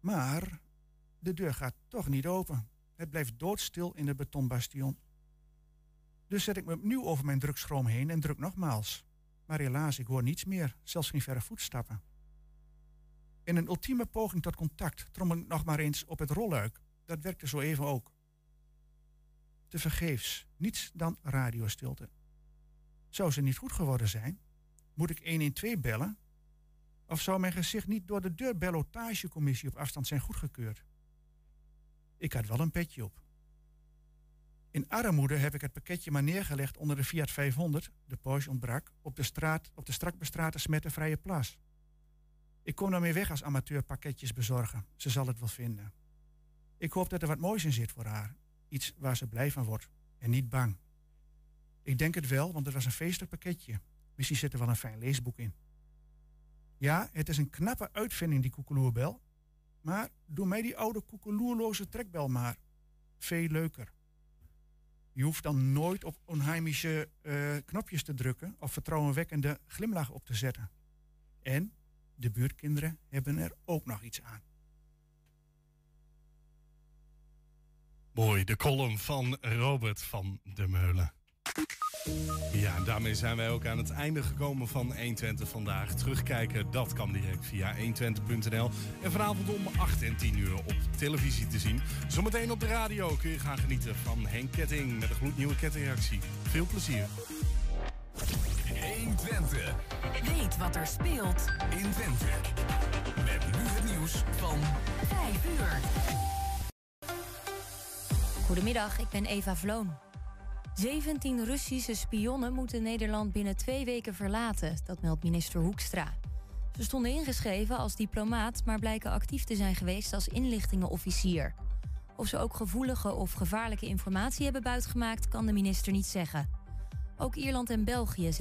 [SPEAKER 30] Maar de deur gaat toch niet open. Het blijft doodstil in het betonbastion. Dus zet ik me opnieuw over mijn drukschroom heen en druk nogmaals. Maar helaas, ik hoor niets meer, zelfs geen verre voetstappen. In een ultieme poging tot contact trommel ik nog maar eens op het rolluik. Dat werkte zo even ook. Te vergeefs, niets dan radiostilte. Zou ze niet goed geworden zijn? Moet ik 112 bellen? Of zou mijn gezicht niet door de deurbellotagecommissie op afstand zijn goedgekeurd? Ik had wel een petje op. In armoede heb ik het pakketje maar neergelegd onder de Fiat 500, de Porsche ontbrak, op de, straat, op de strak bestrate smettenvrije plas. Ik kom daarmee weg als amateur pakketjes bezorgen. Ze zal het wel vinden. Ik hoop dat er wat moois in zit voor haar. Iets waar ze blij van wordt en niet bang. Ik denk het wel, want het was een feestelijk pakketje. Misschien zit er wel een fijn leesboek in. Ja, het is een knappe uitvinding, die koekeloerbel. Maar doe mij die oude koekeloerloze trekbel maar. Veel leuker. Je hoeft dan nooit op onheimische uh, knopjes te drukken of vertrouwenwekkende glimlach op te zetten. En de buurtkinderen hebben er ook nog iets aan.
[SPEAKER 6] Mooi, de column van Robert van der Meulen. Ja, en daarmee zijn wij ook aan het einde gekomen van 120 vandaag. Terugkijken, dat kan direct via 120.nl. En vanavond om 8 en 10 uur op televisie te zien. Zometeen op de radio kun je gaan genieten van Henk Ketting met een gloednieuwe kettingreactie. Veel plezier.
[SPEAKER 24] 120.
[SPEAKER 29] Weet wat er speelt
[SPEAKER 24] in Twente. Met nu het nieuws van
[SPEAKER 29] 5 uur.
[SPEAKER 31] Goedemiddag, ik ben Eva Vloon. 17 Russische spionnen moeten Nederland binnen twee weken verlaten, dat meldt minister Hoekstra. Ze stonden ingeschreven als diplomaat, maar blijken actief te zijn geweest als inlichtingenofficier. Of ze ook gevoelige of gevaarlijke informatie hebben buitgemaakt, kan de minister niet zeggen. Ook Ierland en België zetten